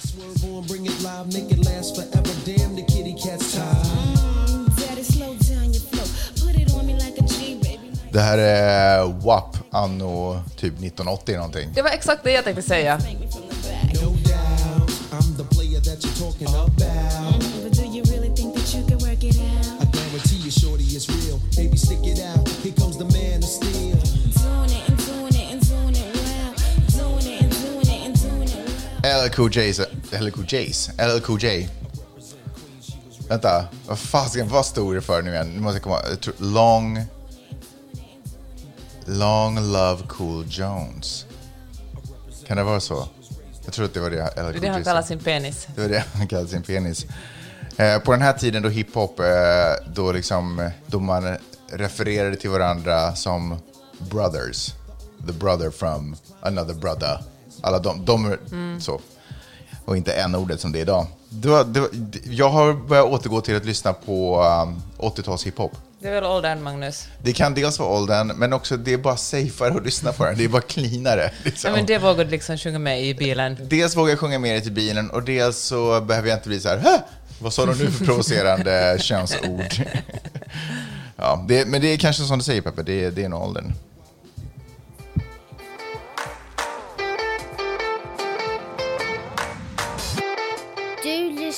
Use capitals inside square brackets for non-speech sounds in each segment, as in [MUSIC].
Swerve on, bring it live, make it last forever. Damn, the kitty cat's tired. Daddy, slow down your flow. Put it on me like a G, baby. Det här är WAP anno typ 1980 någonting. Det var exakt det jag tänkte säga. Make me from the back. No doubt, I'm the player that you're talking about. Mm, but do you really think that you can work it out? I guarantee you, shorty, it's real. Baby, stick it out. Here comes the man of steel. Doing it and doing it and doing it well. Doing it and doing it and doing it well. LL Cool J's, LL Cool J's, LL Cool J. Vänta, vad fasiken, vad stod det för nu igen? Nu måste jag komma Long... Long Love Cool Jones. Kan det vara så? Jag tror att det var det LL Det är Cool det han kallar sin penis. Det var det han kallade sin penis. Eh, på den här tiden då hiphop, eh, då, liksom, då man refererade till varandra som brothers. The brother from another brother. Alla de, de så. Och inte en ordet som det är idag. Det var, det var, jag har börjat återgå till att lyssna på um, 80-tals hiphop. Det är väl åldern, Magnus? Det kan dels vara åldern, men också det är bara safeare att lyssna på den. Det är bara cleanare. [LAUGHS] Liksom. Ja, men det vågar du liksom sjunga med i bilen. Dels vågar jag sjunga mer i bilen och dels så behöver jag inte bli så här, Hä? vad sa de nu för provocerande [LAUGHS] könsord? [LAUGHS] ja, det, men det är kanske som du säger Peppe, det, är- det är nog åldern.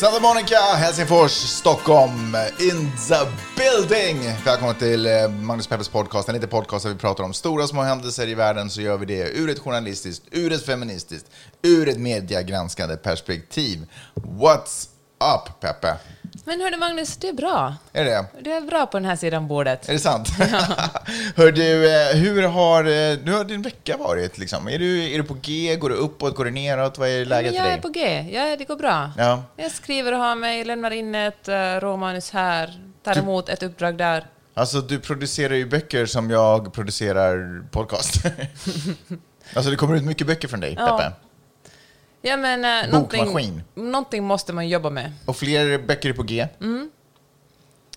Santa Monica, Helsingfors, Stockholm, in the building! Välkommen till eh, Magnus Peppers podcast. En liten podcast där vi pratar om stora och små händelser i världen så gör vi det ur ett journalistiskt, ur ett feministiskt, ur ett mediegranskande perspektiv. What's up, Peppe? Men hördu Magnus, det är bra. Är det Det är bra på den här sidan bordet. Är det sant? [LAUGHS] Hör du, eh, hur har, eh, hur har din vecka varit? Liksom? Är, du, är du på G? Går du uppåt? Går du neråt? Vad är läget Men för jag dig? är på G. Ja, det går bra. Ja. Jag skriver och har mig, lämnar in ett uh, råmanus här, tar emot ett uppdrag där. Alltså, du producerar ju böcker som jag producerar podcast. [LAUGHS] alltså, det kommer ut mycket böcker från dig, Ja. Peppe. Ja, men uh, Bokmaskin. någonting, någonting måste man jobba med. Och fler böcker är på G. Mm.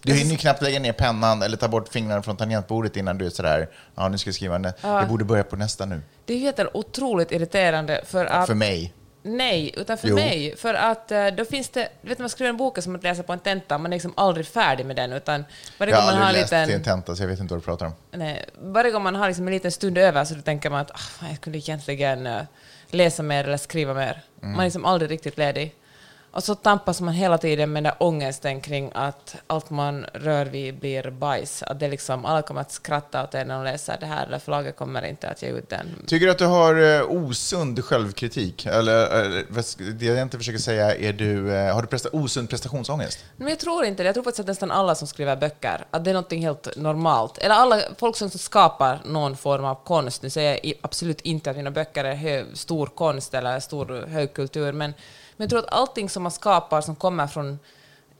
Du hinner ju knappt lägga ner pennan eller ta bort fingrarna från tangentbordet innan du är sådär, ja nu ska jag skriva, nä- jag borde börja på nästa nu. Det är ju helt otroligt irriterande för att... För mig. Nej, utan för Jo. mig. För att eh, då finns det... Du vet, man skriver en bok som att läsa på en tenta, man är liksom aldrig färdig med den, utan varje Jag gång har man har aldrig en läst liten... till en tenta, så jag vet inte vad du pratar om. Nej, varje gång man har liksom en liten stund över så då tänker man att ah, fan, jag kunde egentligen eh, läsa mer eller skriva mer. Man är liksom aldrig riktigt ledig. Och så tampas man hela tiden med den ångesten kring att allt man rör vid blir bajs. Att det liksom, alla kommer att skratta åt en när de läser det här, eller förlaget kommer inte att ge ut den. Tycker du att du har eh, osund självkritik? Eller, det jag inte försöker säga är du, eh, har du presta, osund prestationsångest? Men jag tror inte det. Jag tror faktiskt att nästan alla som skriver böcker, att det är något helt normalt. Eller alla folk som skapar någon form av konst. Nu säger jag absolut inte att mina böcker är hö, stor konst eller stor högkultur, men, men jag tror att allting som man skapar som kommer från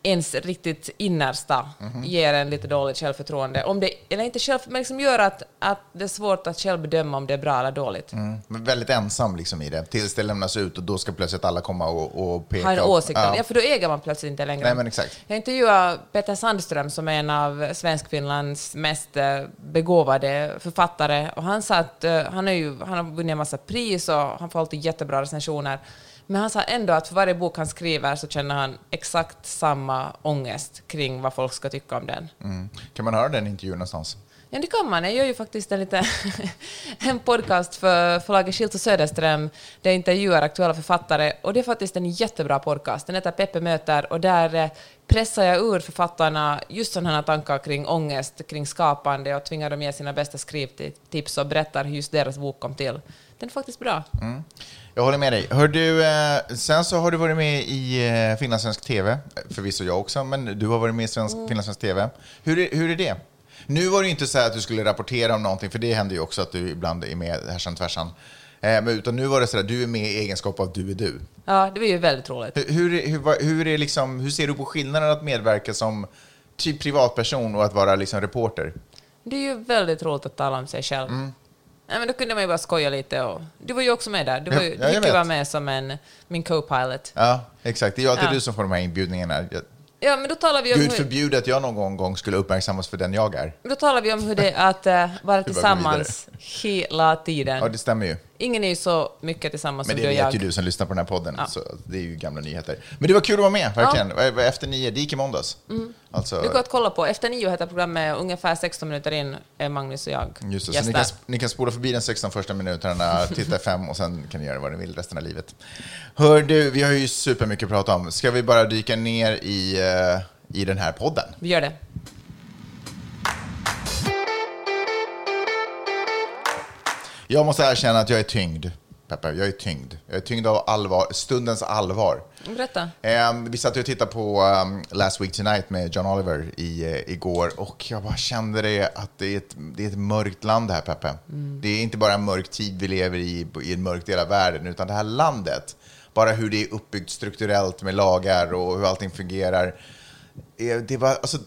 ens riktigt innersta ger en lite dåligt självförtroende. Om det, eller inte själv, men liksom gör att, att det är svårt att själv bedöma om det är bra eller dåligt. Mm. Men väldigt ensam liksom i det, tills det lämnas ut och då ska plötsligt alla komma och, och peka. Har en åsikt ja. Ja, för då äger man plötsligt inte längre. Nej, men exakt. Jag intervjuade Peter Sandström som är en av Svenskfinlands mest eh, begåvade författare och han sa att eh, han, är ju, han har vunnit en massa pris och han får alltid jättebra recensioner. Men han sa ändå att för varje bok han skriver så känner han exakt samma ångest kring vad folk ska tycka om den. Mm. Kan man höra den intervjun någonstans? Ja, det kan man. Jag gör ju faktiskt en, liten [LAUGHS] en podcast för förlaget Schildt och Söderström där jag intervjuar aktuella författare och det är faktiskt en jättebra podcast. Den heter Peppe möter och där eh, pressar jag ur författarna just sådana här tankar kring ångest, kring skapande och tvingar dem ge sina bästa skrivtips och berättar hur just deras bok kom till. Den är faktiskt bra. Jag håller med dig. Hör du, eh, sen så har du varit med i eh, finlandssvensk TV, förvisso jag också, men du har varit med i svensk, Mm. finlandssvensk TV. Hur är, hur är det? Nu var det inte så här att du skulle rapportera om någonting, för det händer ju också att du ibland är med härsan tvärsan. Eh, utan nu var det så där, du är med i egenskap av du är du. Ja, det var ju väldigt roligt. Hur, hur, hur, hur, är liksom, hur ser du på skillnaden att medverka som typ privatperson och att vara liksom reporter? Det är ju väldigt roligt att tala om sig själv. Nej, men då kunde man ju bara skoja lite. Och, du var ju också med där. Du, var ju, Ja, ja, du vara med som en, min co-pilot. Ja, exakt. Det är ju alltid Ja. du som får de här inbjudningarna. Jag- Ja, men då talar vi om, Gud förbjude att jag någon gång skulle uppmärksammas för den jag är. då talar vi om hur det är att uh, vara tillsammans hela tiden. Ja, det stämmer ju. Ingen är ju så mycket tillsammans Men som det du och vet jag. ju du som lyssnar på den här podden, Ja. så det är ju gamla nyheter. Men det var kul att vara med, verkligen. Efter nio, det gick i måndags. Alltså, Det går att kolla på. Efter nio heter programmet, ungefär 16 minuter in är Magnus och jag Just det, så ni kan, ni kan spola förbi de 16 första minuterna, titta fem och sen kan ni göra vad ni vill resten av livet. Hör du, vi har ju supermycket att prata om. Ska vi bara dyka ner i, eh, i den här podden? Vi gör det. Jag måste erkänna att jag är tyngd, Peppe. Jag är tyngd. Jag är tyngd av allvar, stundens allvar. Berätta. Ehm, vi satt och tittade på ehm, Last Week Tonight med John Oliver i, eh, igår och jag bara kände det att det är ett, det är ett mörkt land det här, Peppe. Det är inte bara en mörk tid vi lever i, i en mörk del av världen, utan det här landet, bara hur det är uppbyggt strukturellt med lagar och hur allting fungerar. eh, Det var, alltså,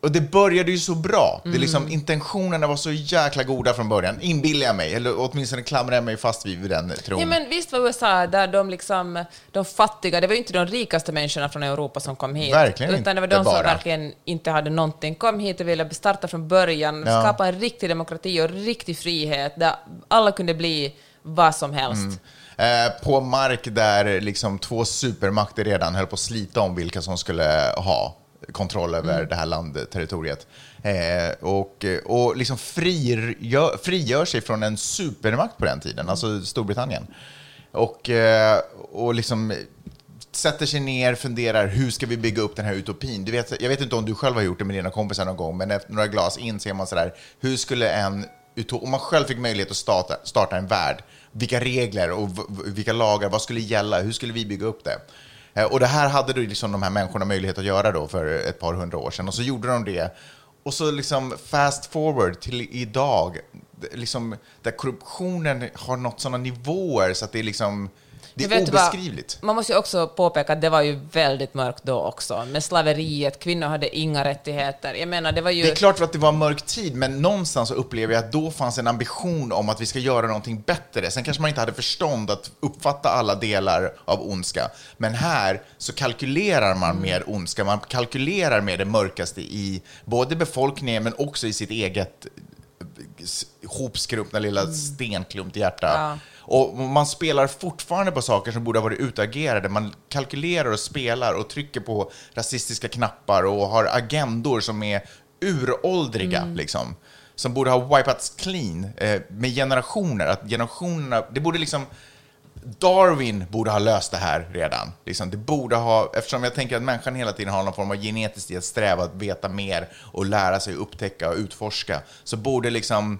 och det började ju så bra. Det är liksom, intentionerna var så jäkla goda från början, inbillar jag mig. Eller åtminstone klamrar jag mig fast vid den tron. Ja, men visst var USA där de, liksom, de fattiga, det var ju inte de rikaste människorna från Europa som kom hit. Verkligen Utan det var de som bara. verkligen inte hade någonting, kom hit och ville starta från början, Ja. skapa en riktig demokrati och riktig frihet där alla kunde bli vad som helst. Eh, på mark där liksom två supermakter redan höll på att slita om vilka som skulle ha kontroll över Mm. det här landterritoriet. Eh, och och liksom frigör, frigör sig från en supermakt på den tiden, alltså Storbritannien. Och, eh, och liksom sätter sig ner, funderar hur ska vi bygga upp den här utopin. Du vet, jag vet inte om du själv har gjort det med dina kompisar någon gång, men efter några glas in ser man sådär, hur skulle en om man själv fick möjlighet att starta, starta en värld, vilka regler och vilka lagar, vad skulle gälla, hur skulle vi bygga upp det? Eh, och det här hade då liksom de här människorna möjlighet att göra då för ett par hundra år sedan och så gjorde de det. Och så liksom fast forward till idag, liksom, där korruptionen har nått sådana nivåer så att det är liksom, det är du vad? obeskrivligt. Man måste ju också påpeka att det var ju väldigt mörkt då också, med slaveriet, kvinnor hade inga rättigheter. Jag menar, det var ju... Det är klart att det var en mörk tid, men någonstans så upplever jag att då fanns en ambition om att vi ska göra någonting bättre. Sen kanske man inte hade förstånd att uppfatta alla delar av ondska. Men här så kalkylerar man med ondska. Man kalkylerar med det mörkaste i både befolkningen, men också i sitt eget hopskrumpna lilla stenklump i hjärta. Ja. Och man spelar fortfarande på saker som borde ha varit utagerade. Man kalkylerar och spelar och trycker på rasistiska knappar och har agendor som är uråldriga, liksom. Som borde ha wipats clean eh, med generationer. Att generationerna, det borde liksom... Darwin borde ha löst det här redan. Liksom, det borde ha, eftersom jag tänker att människan hela tiden har någon form av genetiskt i att sträva att veta mer och lära sig upptäcka och utforska, så borde liksom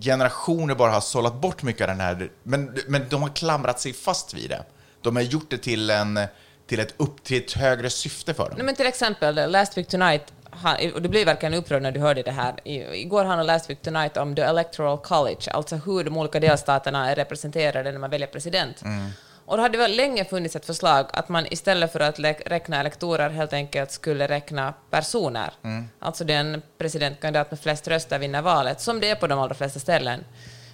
generationer bara ha sållat bort mycket av den här, men, men de har klamrat sig fast vid det. De har gjort det till, en, till, ett, upp, till ett högre syfte för dem. Nej, men till exempel, Last Week Tonight, han, och du blev verkligen upprörd när du hörde det här. Igår handlade Last Week Tonight om the electoral college, alltså hur de olika delstaterna är representerade när man väljer president. Och det hade väl länge funnits ett förslag att man istället för att räkna elektorer helt enkelt skulle räkna personer. Alltså den presidentkandidat med flest röster vinner valet, som det är på de allra flesta ställen.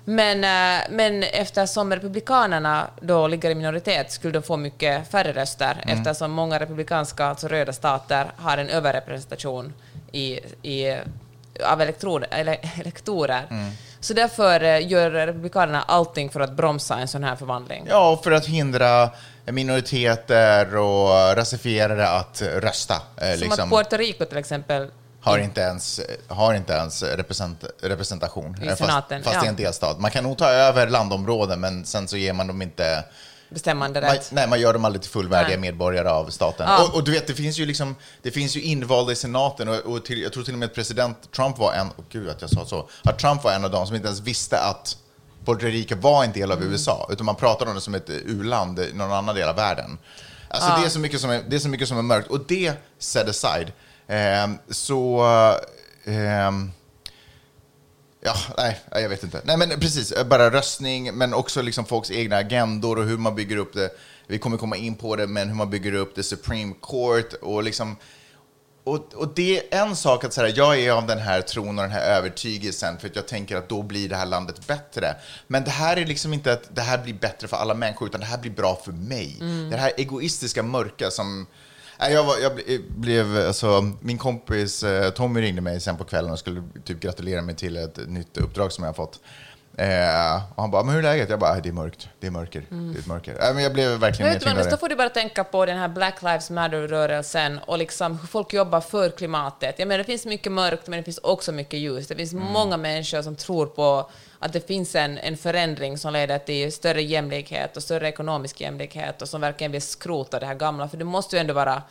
Men, eh, men eftersom republikanerna då ligger i minoritet skulle de få mycket färre röster eftersom många republikanska, alltså röda stater, har en överrepresentation i, i, av elektroner, ele, [LAUGHS] elektorer. Så därför eh, gör republikanerna allting för att bromsa en sån här förvandling. Ja, för att hindra minoriteter och rasifierade att rösta. Eh, Som liksom, att Puerto Rico till exempel har inte ens, har inte ens represent, representation. I Eh, senaten, fast, fast ja. är en delstat. Man kan nog ta över landområden, men sen så ger man dem inte... bestämmande Man, rätt. nej, man gör dem aldrig till fullvärdiga Nej. medborgare av staten. Ja. Och, och du vet, det finns ju liksom, det finns ju invalda i senaten och, och till, jag tror till och med att president Trump var en, oh, gud att jag sa så, att Trump var en av dem som inte ens visste att Puerto Rico var en del av Mm. USA, utan man pratade om det som ett u-land i någon annan del av världen. Alltså det, är så mycket som är, det är så mycket som är mörkt. Och det set aside, så... ehm, Ja, nej, jag vet inte. Nej, men precis, bara röstning, men också liksom folks egna agendor och hur man bygger upp det. Vi kommer komma in på det, men hur man bygger upp det Supreme Court och liksom... och, och det är en sak att säga, jag är av den här tron och den här övertygelsen för att jag tänker att då blir det här landet bättre. Men det här är liksom inte att det här blir bättre för alla människor, utan det här blir bra för mig. Det här egoistiska mörka som Nej, Jag, var, jag ble- blev, alltså, min kompis eh, Tommy ringde mig sen på kvällen och skulle typ gratulera mig till ett nytt uppdrag som jag har fått. Eh, och han bara, men hur är läget? Jag bara, det är mörkt, det är mörker, det är mörker. Eh, men jag blev verkligen Men vet du, då får du bara tänka på den här Black Lives Matter-rörelsen och liksom hur folk jobbar för klimatet. Jag menar, det finns mycket mörkt, men det finns också mycket ljus. Det finns många människor som tror på att det finns en, en förändring som leder till större jämlikhet och större ekonomisk jämlikhet och som verkligen vill skrota det här gamla. För det måste ju ändå vara...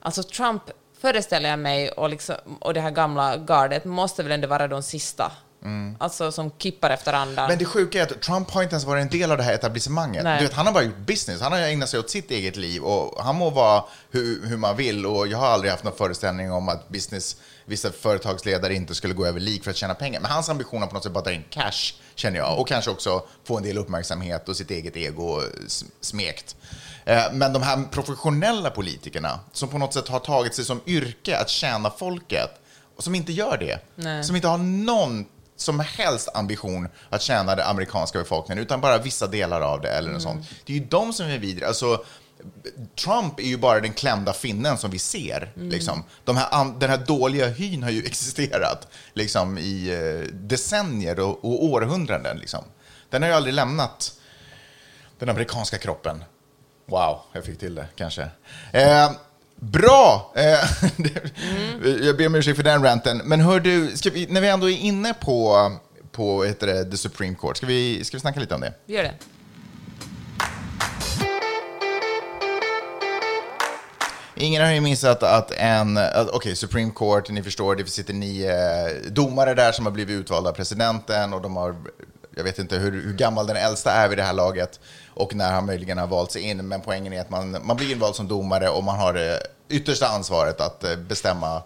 Alltså Trump, föreställer jag mig, och, liksom, och det här gamla gardet måste väl ändå vara de sista. Alltså som kippar efter andan. Men det sjuka är att Trump har inte ens varit en del av det här etablissemanget. Nej. Du vet, han har bara gjort business, han har ägnat sig åt sitt eget liv och han må vara hur, hur man vill och jag har aldrig haft någon föreställning om att business, vissa företagsledare inte skulle gå över lik för att tjäna pengar. Men hans ambition är på något sätt bara dra in cash, känner jag, och kanske också få en del uppmärksamhet och sitt eget ego smekt. Eh, Men de här professionella politikerna som på något sätt har tagit sig som yrke att tjäna folket och som inte gör det, Nej. som inte har någon som helst ambition att tjäna den amerikanska befolkningen, utan bara vissa delar av det eller något sånt. Det är ju de som är vidriga. Alltså, Trump är ju bara den klämda finnen som vi ser. Liksom. De här, den här dåliga hyn har ju [LAUGHS] existerat liksom, i eh, decennier och, och århundraden. Liksom. Den har ju aldrig lämnat den amerikanska kroppen. Wow, jag fick till det kanske. Eh, bra! Eh, [LAUGHS] Jag ber om ursäkt för den ranten. Men hör du, vi, när vi ändå är inne på, på heter det, The Supreme Court, ska vi, ska vi snacka lite om det? Vi gör det. Ingen har ju missat att en, okej, okej, Supreme Court, ni förstår, det sitter nio domare där som har blivit utvalda av presidenten och de har, jag vet inte hur, hur gammal den äldsta är vid det här laget och när han möjligen har valt sig in, men poängen är att man, man blir invald som domare och man har det yttersta ansvaret att eh, bestämma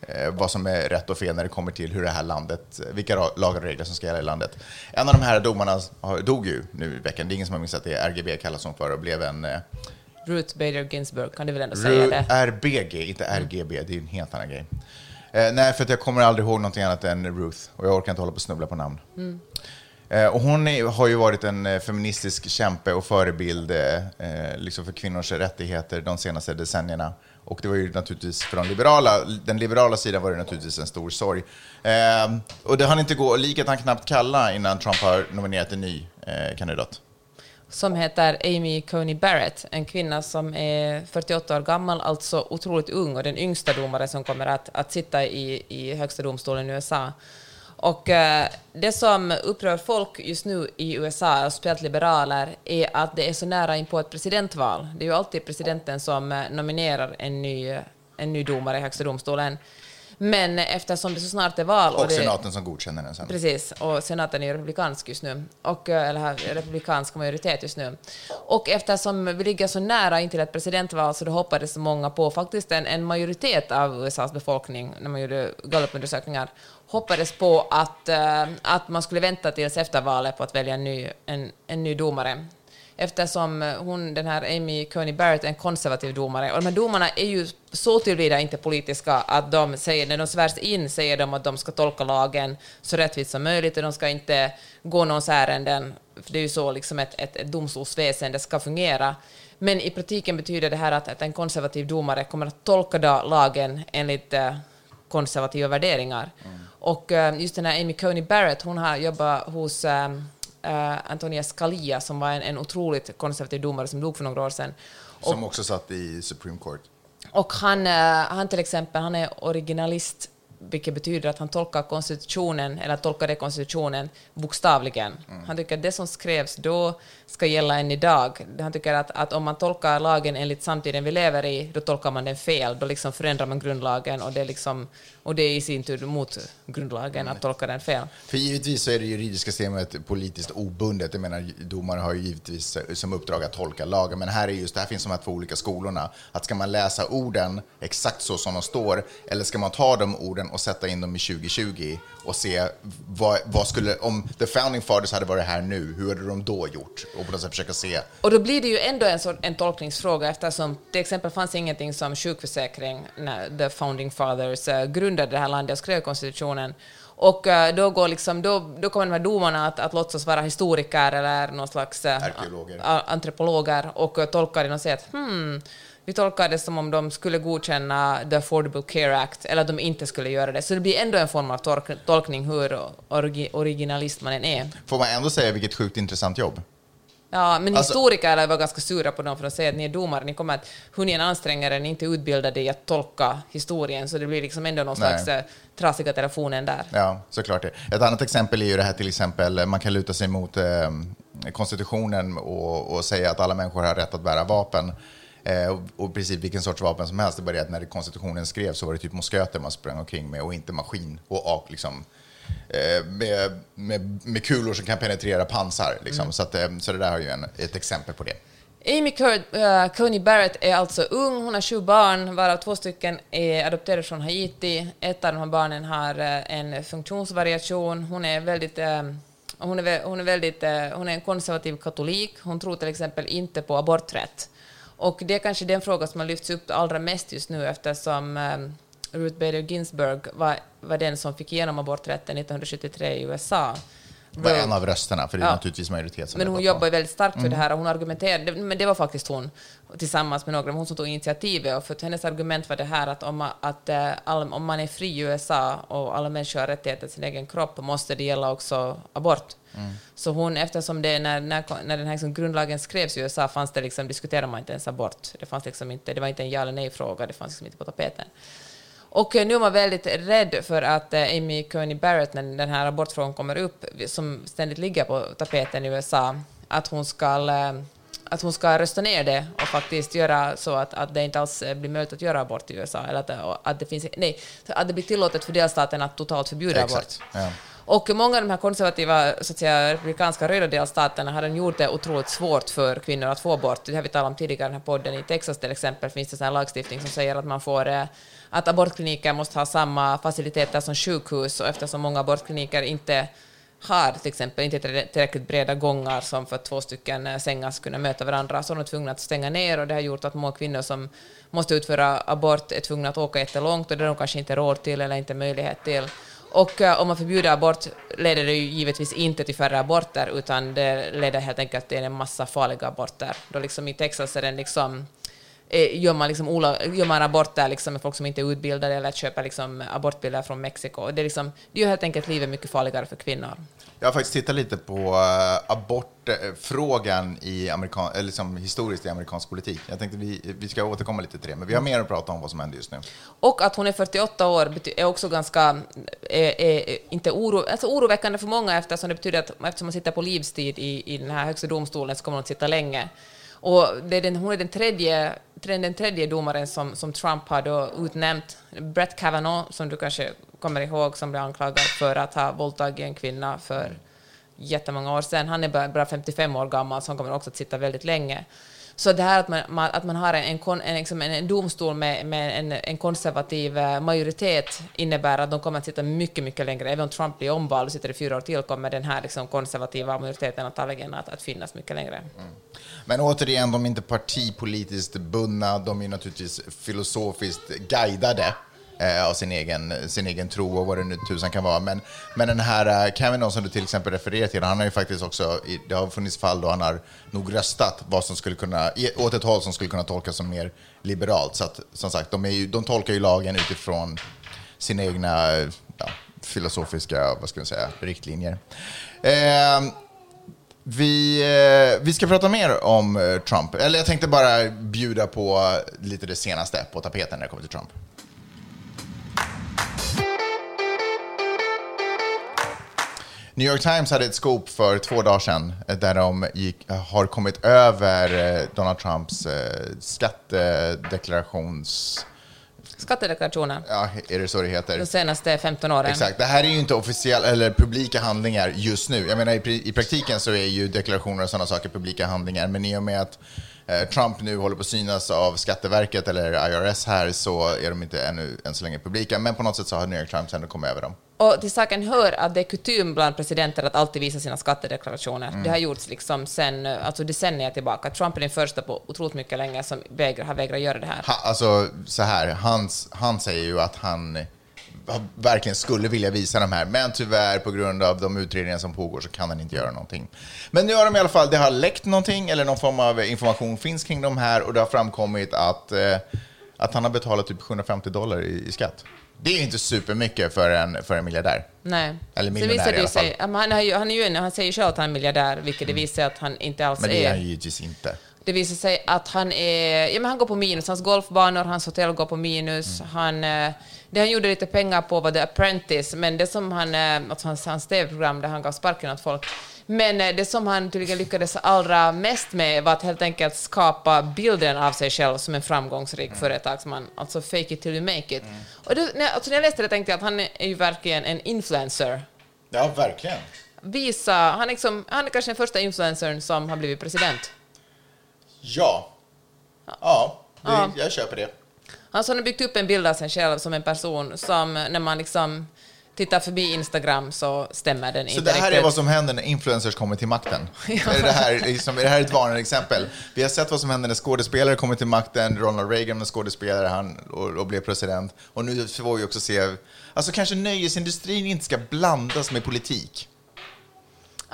eh, vad som är rätt och fel när det kommer till hur det här landet, vilka lagar och regler som ska gälla i landet. En av de här domarna dog ju nu i veckan, det är ingen som har missat det, RGB kallas hon för och blev en eh, Ruth Bader Ginsburg, kan du väl ändå säga det? RBG, inte RGB, det är en helt annan grej. Eh, nej, för jag kommer aldrig ihåg någonting annat än Ruth och jag orkar inte hålla på och snubbla på namn. Eh, och hon är, har ju varit en eh, feministisk kämpe och förebild eh, eh, liksom för kvinnors rättigheter de senaste decennierna. Och det var ju naturligtvis för de liberala, den liberala sidan var det naturligtvis en stor sorg. Eh, och det hann inte gå, liket han knappt kalla innan Trump har nominerat en ny kandidat som heter Amy Coney Barrett, en kvinna som är 48 år gammal, alltså otroligt ung och den yngsta domare som kommer att, att sitta i, i högsta domstolen i USA. Och eh, det som upprör folk just nu i USA, speciellt liberaler, är att det är så nära in på ett presidentval. Det är ju alltid presidenten som eh, nominerar en ny, en ny domare i högsta domstolen. Men eftersom det så snart är val... Och det, senaten som godkänner den sen. Precis, och senaten är ju republikansk just nu, och, eh, eller har republikansk majoritet just nu. Och eftersom vi ligger så nära in till ett presidentval så då hoppades många på, faktiskt en, en majoritet av USAs befolkning, när man gjorde gallupundersökningar, hoppades på att, eh, att man skulle vänta tills efter valet på att välja en ny, en, en ny domare. Eftersom hon, den här Amy Coney Barrett är en konservativ domare. Och de här domarna är ju så tillvida inte politiska att de säger, när de svärs in säger de att de ska tolka lagen så rättvist som möjligt och de ska inte gå någons ärenden. För det är ju så liksom ett, ett, ett domstolsväsende ska fungera. Men i praktiken betyder det här att, att en konservativ domare kommer att tolka lagen enligt eh, konservativa värderingar. Och eh, just den här Amy Coney Barrett, hon har jobbat hos eh, eh, Antonia Scalia som var en, en otroligt konservativ domare som dog för några år sedan. Som också satt i Supreme Court. Och han, eh, han till exempel, han är originalist, vilket betyder att han tolkar konstitutionen, eller tolkade konstitutionen bokstavligen. Han tycker att det som skrevs då ska gälla än idag. Han tycker att, att om man tolkar lagen enligt samtiden vi lever i, då tolkar man den fel. Då liksom förändrar man grundlagen och det, liksom, och det är i sin tur mot grundlagen att tolka den fel. För givetvis så är det juridiska systemet politiskt obundet. Jag menar, domare har ju givetvis som uppdrag att tolka lagen, men här är just, här finns de här två olika skolorna. Att ska man läsa orden exakt så som de står, eller ska man ta de orden åren och sätta in dem i 2020 och se vad, vad skulle, om the founding fathers hade varit här nu, hur hade de då gjort? Och på något sätt försöka se. Och då blir det ju ändå en, en tolkningsfråga eftersom till exempel fanns ingenting som sjukförsäkring när the founding fathers eh, grundade det här landet och skrev konstitutionen. Och eh, då, går liksom, då, då kommer de här domarna att, att låtsas vara historiker eller någon slags eh, Arkeologer. antropologer och tolkar det och säger att hmm, vi tolkar det som om de skulle godkänna the Affordable Care Act eller att de inte skulle göra det. Så det blir ändå en form av tolk- tolkning hur origi- originalist man än är. Får man ändå säga vilket sjukt intressant jobb? Ja, men Alltså- historiker var ganska sura på dem för att säga att ni är domare, ni kommer att, hur ni än anstränger er, ni är inte utbildade i att tolka historien, så det blir liksom ändå någon Nej. slags eh, trasiga telefonen där. Ja, såklart det. Ett annat exempel är ju det här till exempel, man kan luta sig mot eh, konstitutionen och, och säga att alla människor har rätt att bära vapen. Eh, och, i princip vilken sorts vapen som helst. Det är bara det att när konstitutionen skrevs så var det typ mosköter man sprang omkring med och inte maskin och, liksom, eh, med, med, med kulor som kan penetrera pansar. Liksom. Så, att, eh, så det där har ju en, ett exempel på det. Amy Cur- uh, Coney Barrett är alltså ung, hon har sju barn, varav två stycken är adopterade från Haiti. Ett av de här barnen har eh, en funktionsvariation. Hon är väldigt... eh, hon är, hon, är väldigt, eh, hon är en konservativ katolik. Hon tror till exempel inte på aborträtt. Och det är kanske den fråga som har lyfts upp allra mest just nu eftersom ehm, Ruth Bader Ginsburg var, var den som fick igenom aborträtten 1973 i USA var en av rösterna, för det är Ja. naturligtvis majoritet som Men hon jobbar väldigt starkt för det här och hon argumenterade, men det var faktiskt hon tillsammans med några, hon som tog initiativet och för hennes argument var det här att om man, att, eh, all, om man är fri i USA och alla människor har rättigheter till sin egen kropp måste det gälla också abort. Så hon, eftersom det, när, när, när den här liksom grundlagen skrevs i USA fanns det liksom, diskuterade man inte ens abort. Det, fanns liksom inte, det var inte en ja eller nej-fråga, det fanns liksom inte på tapeten. Och eh, nu är man väldigt rädd för att eh, Amy Coney Barrett, när den här abortfrågan kommer upp, som ständigt ligger på tapeten i USA, att hon ska, eh, att hon ska rösta ner det och faktiskt göra så att, att det inte alls blir möjligt att göra abort i USA. Eller att, att, det finns, nej, att det blir tillåtet för delstaten att totalt förbjuda abort. Exakt. Ja. Och många av de här konservativa, så att säga, republikanska röda delstaterna har gjort det otroligt svårt för kvinnor att få abort. Det har vi talat om tidigare i den här podden. I Texas till exempel finns det här lagstiftning som säger att man får att abortkliniker måste ha samma faciliteter som sjukhus och eftersom många abortkliniker inte har till exempel inte tillräckligt breda gångar som för att två stycken eh, sängar ska kunna möta varandra, så är de tvungna att stänga ner och det har gjort att många kvinnor som måste utföra abort är tvungna att åka jättelångt och det har de kanske inte råd till eller inte möjlighet till. Och eh, om man förbjuder abort leder det ju givetvis inte till färre aborter, utan det leder helt enkelt till en massa farliga aborter. Då liksom i Texas är den liksom eh, gör man, liksom ola, gör man aborter liksom med folk som inte är utbildade eller köper liksom abortbilder från Mexiko. Det, är liksom, det gör helt enkelt livet mycket farligare för kvinnor. Jag har faktiskt tittat lite på uh, abortfrågan i amerikan, eller liksom historiskt i amerikansk politik. Jag tänkte vi, vi ska återkomma lite till det, men vi har mer att prata om vad som händer just nu. Och att hon är 48 år är också ganska, är, är, inte oro, alltså oroväckande för många eftersom det betyder att eftersom man sitter på livstid i, i den här högsta domstolen så kommer hon att sitta länge. Och det är den, hon är den tredje, tre- den tredje domaren som, som Trump har då utnämnt. Brett Kavanaugh, som du kanske kommer ihåg, som blev anklagad för att ha våldtagit en kvinna för jättemånga år sedan. Han är bara, bara 55 år gammal, så han kommer också att sitta väldigt länge. Så det här att man, man, att man har en, en, en, liksom en, domstol med, med en, en konservativ eh, majoritet innebär att de kommer att sitta mycket, mycket längre. Även om Trump blir omvald och sitter i fyra år till kommer den här liksom konservativa majoriteten antagligen att, att finnas mycket längre. Mm. Men återigen, de är inte partipolitiskt bundna, de är naturligtvis filosofiskt guidade eh, av sin egen, sin egen tro och vad det nu tusan kan vara. Men, men den här eh, Kavanaugh som du till exempel refererar till, han har ju faktiskt också, i- det har funnits fall då han har nog röstat vad som skulle kunna, i- åt ett håll som skulle kunna tolkas som mer liberalt. Så att, som sagt, de, är ju, de tolkar ju lagen utifrån sina egna ja, filosofiska, vad ska man säga, riktlinjer. Eh, vi, eh, vi ska prata mer om eh, Trump. Eller jag tänkte bara bjuda på lite det senaste på tapeten när det kommer till Trump. New York Times hade ett scoop för två dagar sedan eh, där de gick, har kommit över eh, Donald Trumps eh, skattedeklarations... Skattedeklarationen Ja, är det så det heter? de senaste 15 åren. Exakt. Det här är ju inte officiella eller publika handlingar just nu. Jag menar, i, i praktiken så är ju deklarationer och sådana saker publika handlingar, men i och med att eh, Trump nu håller på att synas av Skatteverket eller IRS här så är de inte ännu än så länge publika. Men på något sätt så har New York Times ändå kommit över dem. Och till saken hör att det är kutym bland presidenter att alltid visa sina skattedeklarationer. Mm. Det har gjorts liksom sen, alltså decennier tillbaka. Trump är den första på otroligt mycket länge som vägrar, har vägrat göra det här. Ha, alltså så här, hans, han säger ju att han verkligen skulle vilja visa de här, men tyvärr på grund av de utredningar som pågår så kan han inte göra någonting. Men nu har de i alla fall, det har läckt någonting eller någon form av information finns kring de här och det har framkommit att, eh, att han har betalat typ 750 dollar i, i skatt. Det är inte supermycket för en, för en miljardär. Nej. Eller miljonär visar i alla sig, fall. men han, har ju, han, är ju han säger ju själv att han är miljardär, vilket det visar sig att han inte alls Men det är är. han ju givetvis inte. Det visar sig att han är, ja men han går på minus, hans golfbanor, hans hotell går på minus, Mm. han, eh, det han gjorde lite pengar på var The Apprentice, men det som han, eh, alltså hans, hans TV-program där han gav sparken åt folk, men eh, det som han tydligen lyckades allra mest med var att helt enkelt skapa bilden av sig själv som en framgångsrik Mm. företagsman, alltså fake it till you make it. Och det, när, alltså när jag läste det tänkte jag att han är ju verkligen en influencer. Ja, verkligen. Visa, han, är liksom, han är kanske den första influencern som har blivit president. Ja. Ja, det, Ja. jag köper det. Alltså han har byggt upp en bild av sig själv som en person som när man liksom tittar förbi Instagram så stämmer den Så inte det här är riktigt. vad som händer när influencers kommer till makten? [LAUGHS] är, det här, liksom, är det här ett varnande exempel? Vi har sett vad som händer när skådespelare kommer till makten. Ronald Reagan var skådespelare han, och, och blev president. Och nu får vi också se... Alltså kanske nöjesindustrin inte ska blandas med politik.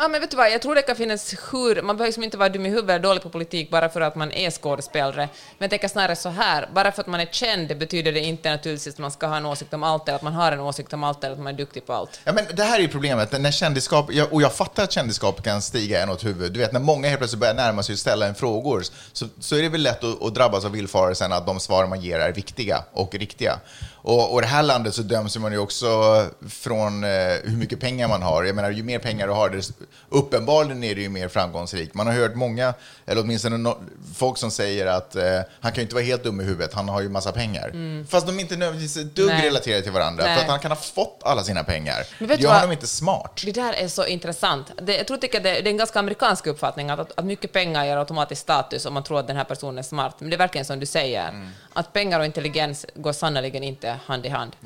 Ja, men vet du vad, jag tror det kan finnas hur... Man behöver liksom inte vara dum i huvudet eller dålig på politik bara för att man är skådespelare. Men jag tänker snarare så här, bara för att man är känd betyder det inte naturligtvis att man ska ha en åsikt om allt eller att man har en åsikt om allt eller att man är duktig på allt. Ja, men det här är ju problemet, när kändisskap, och jag fattar att kändisskap kan stiga en åt huvudet. Du vet, när många helt plötsligt börjar närma sig och ställa en frågor så, så är det väl lätt att, att drabbas av villfarelsen att de svar man ger är viktiga och riktiga. Och, och det här landet så döms man ju också från eh, hur mycket pengar man har. Jag menar, ju mer pengar du har, desto, uppenbarligen är du ju mer framgångsrik. Man har hört många, eller åtminstone no, folk som säger att eh, han kan ju inte vara helt dum i huvudet, han har ju massa pengar. Fast de är inte nödvändigtvis ett dugg Nej. relaterade till varandra, Nej. för att han kan ha fått alla sina pengar. Men vet Det gör honom inte smart. Det där är så intressant. Det, jag tror tycker att det, det är en ganska amerikansk uppfattning att, att, att mycket pengar ger automatisk status om man tror att den här personen är smart. Men det är verkligen som du säger, Mm. att pengar och intelligens går sannerligen inte hand i hand.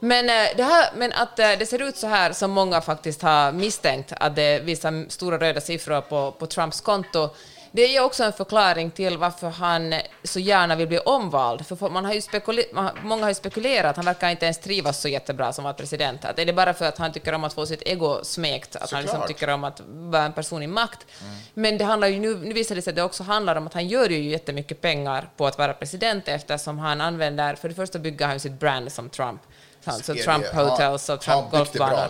Men, eh, det här, men att eh, det ser ut så här som många faktiskt har misstänkt, att det visar stora röda siffror på, på Trumps konto, det är också en förklaring till varför han så gärna vill bli omvald. För man har ju spekule- man, många har ju spekulerat att han verkar inte ens trivas så jättebra som att president. Att är det bara för att han tycker om att få sitt ego smekt, att han liksom tycker om att vara en person i makt. Men det handlar ju nu, nu visar det sig att det också handlar om att han gör ju jättemycket pengar på att vara president eftersom han använder, för det första bygger han sitt brand som Trump. Så Ska Trump Hotels och Trump golfbanor.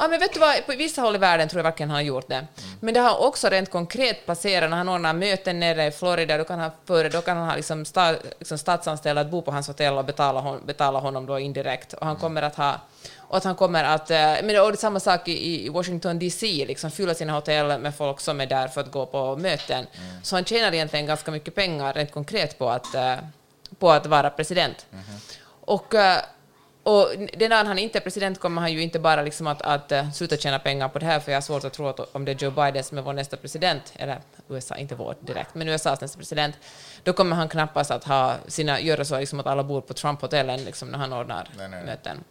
Ja, men vet du vad, på vissa håll i världen tror jag verkligen han har gjort det. Men det har också rent konkret placerat när han ordnar möten nere i Florida, då kan han, före, då kan han ha liksom sta, liksom statsanställda att bo på hans hotell och betala, hon, betala honom då indirekt. Och han kommer att ha och att han kommer att, eh, men det är samma sak i, Washington DC, liksom fylla sina hotell med folk som är där för att gå på möten. Så han tjänar egentligen ganska mycket pengar rent konkret på att, eh, på att vara president. Och, eh, och den dagen han inte är president kommer han ju inte bara liksom att, att uh, sluta tjäna pengar på det här, för jag har svårt att tro att om det är Joe Biden som är vår nästa president, eller USA, inte vår direkt, men USAs nästa president, då kommer han knappast att ha sina, göra så liksom att alla bor på Trump-hotellen liksom, när han ordnar Nej, nej, möten.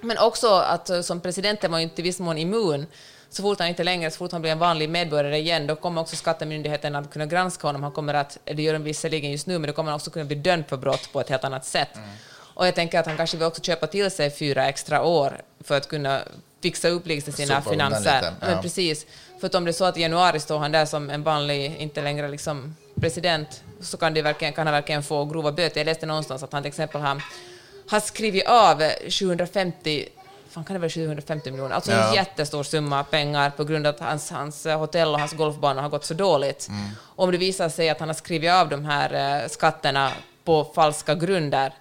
Men också att uh, som president är man ju inte i viss mån immun. Så fort han inte längre, så fort han blir en vanlig medborgare igen, då kommer också skattemyndigheten att kunna granska honom. Han kommer att, det gör de visserligen just nu, men då kommer han också kunna bli dömd för brott på ett helt annat sätt. Mm. Och jag tänker att han kanske vill också köpa till sig fyra extra år för att kunna fixa upp liksom sina Sopa finanser. lite, ja. Men precis. För att om det är så att i januari står han där som en vanlig, inte längre liksom president, så kan, det verkligen, kan han verkligen få grova böter. Jag läste någonstans att han till exempel har, har skrivit av 750 fan kan det vara 750 miljoner, alltså Ja. en jättestor summa pengar på grund av att hans, hans eh, hotell och hans golfbana har gått så dåligt. Mm. Om det visar sig att han har skrivit av de här eh, skatterna på falska grunder,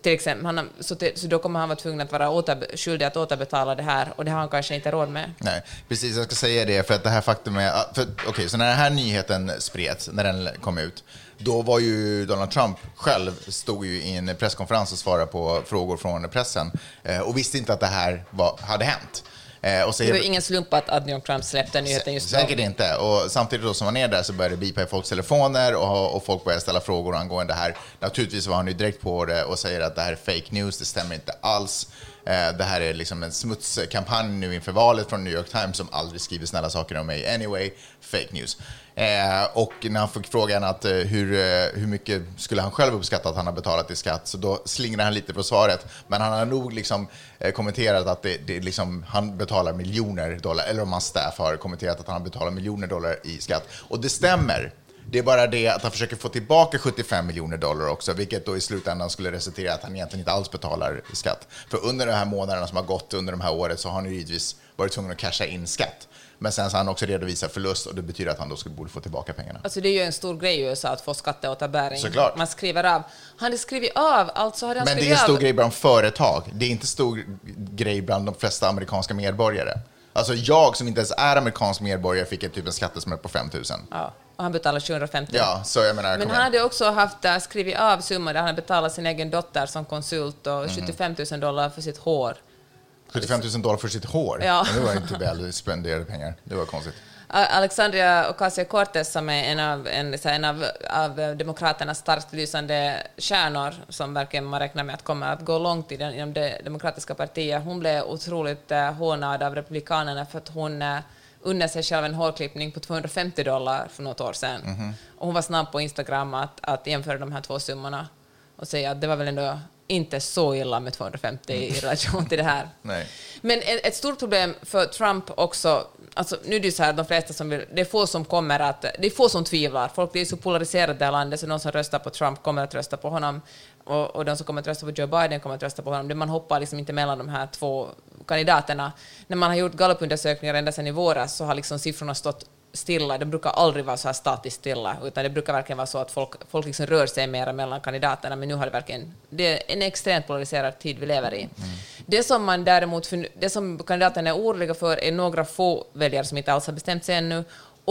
till exempel, han så, till, så då kommer han vara tvungen att vara åter, skyldig att återbetala det här och det har han kanske inte råd med. Nej, precis. Jag ska säga det för att det här faktum är... Ah, okej, Okej, så när den här nyheten spreds, när den kom ut, då var ju Donald Trump själv, stod ju i en presskonferens och svarade på frågor från pressen eh, och visste inte att det här var, hade hänt. Eh, och Det säger, var ingen slump att, York Times släppte nyheten just då. Säkert inte. Och samtidigt då som han är där så börjar det bipa i folks telefoner och, och folk börjar ställa frågor angående det här. Naturligtvis var han ju direkt på det och säger att det här är fake news, det stämmer inte alls. Eh, det här är liksom en smutskampanj nu inför valet från New York Times som aldrig skriver snälla saker om mig anyway. Fake news. Eh, och när han fick frågan att eh, hur, eh, hur mycket skulle han själv uppskatta att han har betalat i skatt, så då slingrar han lite på svaret. Men han har nog liksom eh, kommenterat att det, det liksom, han betalar miljoner dollar, eller om hans staff har kommenterat att han betalar miljoner dollar i skatt. Och det stämmer. Det är bara det att han försöker få tillbaka 75 miljoner dollar också, vilket då i slutändan skulle resultera i att han egentligen inte alls betalar skatt. För under de här månaderna som har gått under de här året så har han ju givetvis varit tvungen att casha in skatt. Men sen så har han också redovisat förlust och det betyder att han då skulle borde få tillbaka pengarna. Alltså det är ju en stor grej i USA att få skatteåterbäring. Såklart. Man skriver av. Han hade skrivit av, alltså hade han Men det är en stor av... grej bland företag. Det är inte stor grej bland de flesta amerikanska medborgare. Alltså jag som inte ens är amerikansk medborgare fick ett typ en skattesmäll på 5 000. Ja, och han betalade 750. Ja, så jag menar, Men han hade också haft, äh, skrivit av summor där han betalat sin egen dotter som konsult och Mhm. 75 000 dollar för sitt hår. 75 000 dollar för sitt hår. Ja. Men Det var inte väl [LAUGHS] spenderade pengar. Det var konstigt. Alexandria Ocasio-Cortez som är en av, en, en av, av Demokraternas starkt lysande stjärnor som verkligen man räknar med att kommer att gå långt i den, inom det demokratiska partiet. Hon blev otroligt uh, hånad av Republikanerna för att hon unnar sig själv en hårklippning på 250 dollar för något år sedan. Mhm. Och hon var snabb på Instagram att, att jämföra de här två summorna och säga att det var väl ändå inte så illa med 250 i relation till det här. [LAUGHS] Men ett, stort problem för Trump också, alltså nu är det ju så här, de flesta som vill, det är få som kommer att, det är få som tvivlar. Folk blir så polariserade i det här landet, så de som röstar på Trump kommer att rösta på honom, och, och de som kommer att rösta på Joe Biden kommer att rösta på honom. Man hoppar liksom inte mellan de här två kandidaterna. När man har gjort gallupundersökningar ända sedan i våras så har liksom siffrorna stått stilla. De brukar aldrig vara så här statiskt stilla, utan det brukar verkligen vara så att folk, folk liksom rör sig mer mellan kandidaterna, men nu har det verkligen... Det är en extremt polariserad tid vi lever i. Det som man däremot... Det som kandidaterna är oroliga för är några få väljare som inte alls har bestämt sig ännu,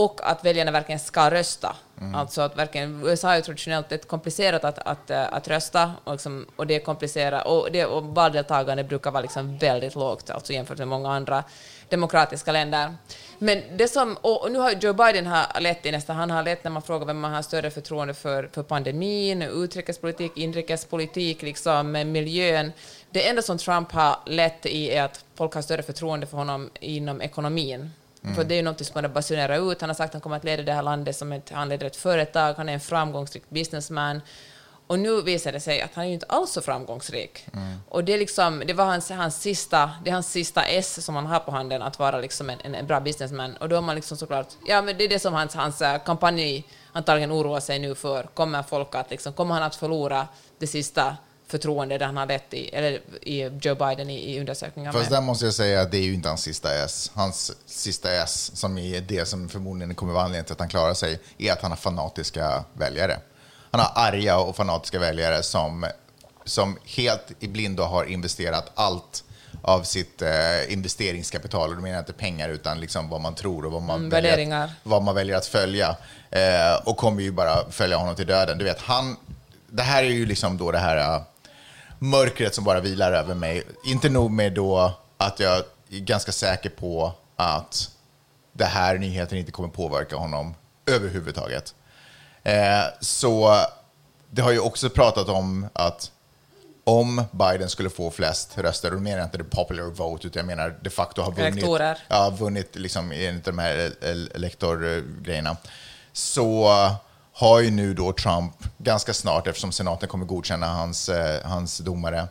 och att väljarna verkligen ska rösta. Alltså att verkligen, USA är ju traditionellt ett komplicerat att, att, eh, att rösta, och, liksom, och det är komplicerat, och, det, och valdeltagande brukar vara liksom väldigt lågt, alltså jämfört med många andra demokratiska länder. Men det som, och nu har Joe Biden har lett i nästan, han har lett när man frågar vem man har större förtroende för, för pandemin, utrikespolitik, inrikespolitik, liksom med miljön. Det enda som Trump har lett i är att folk har större förtroende för honom inom ekonomin. För det är ju något som man basunerar ut. Han har sagt att han kommer att leda det här landet som ett, han leder ett företag, han är en framgångsrik businessman. Och nu visar det sig att han är ju inte alls så framgångsrik. Och det, är liksom, det var hans, hans, sista, det är hans sista S som han har på handen, att vara liksom en, en, en bra businessman. Och då har man liksom såklart... Ja, men det är det som hans, hans eh, kampanj antagligen oroar sig nu för. Kommer folk att liksom, kommer han att förlora det sista förtroendet där han har lett i, eller i Joe Biden i, i undersökningar? Fast med? där måste jag säga att det är ju inte hans sista S. Hans sista S, som är det som förmodligen kommer vara anledningen till att han klarar sig, är att han har fanatiska väljare. Han har arga och fanatiska väljare som, som helt i blindo har investerat allt av sitt eh, investeringskapital. Och då menar jag inte pengar utan liksom vad man tror och vad man, Mm, väljer, att, vad man väljer att följa. Eh, och kommer ju bara följa honom till döden. Du vet, han, det här är ju liksom då det här eh, mörkret som bara vilar över mig. Inte nog med då att jag är ganska säker på att det här nyheten inte kommer påverka honom överhuvudtaget. Eh, så det har ju också pratat om att om Biden skulle få flest röster, och då menar jag inte det popular vote, utan jag menar de facto har vunnit, Elektorer. ja, vunnit liksom enligt de här el- elektorgrejerna, så har ju nu då Trump ganska snart, eftersom senaten kommer godkänna hans, eh, hans domare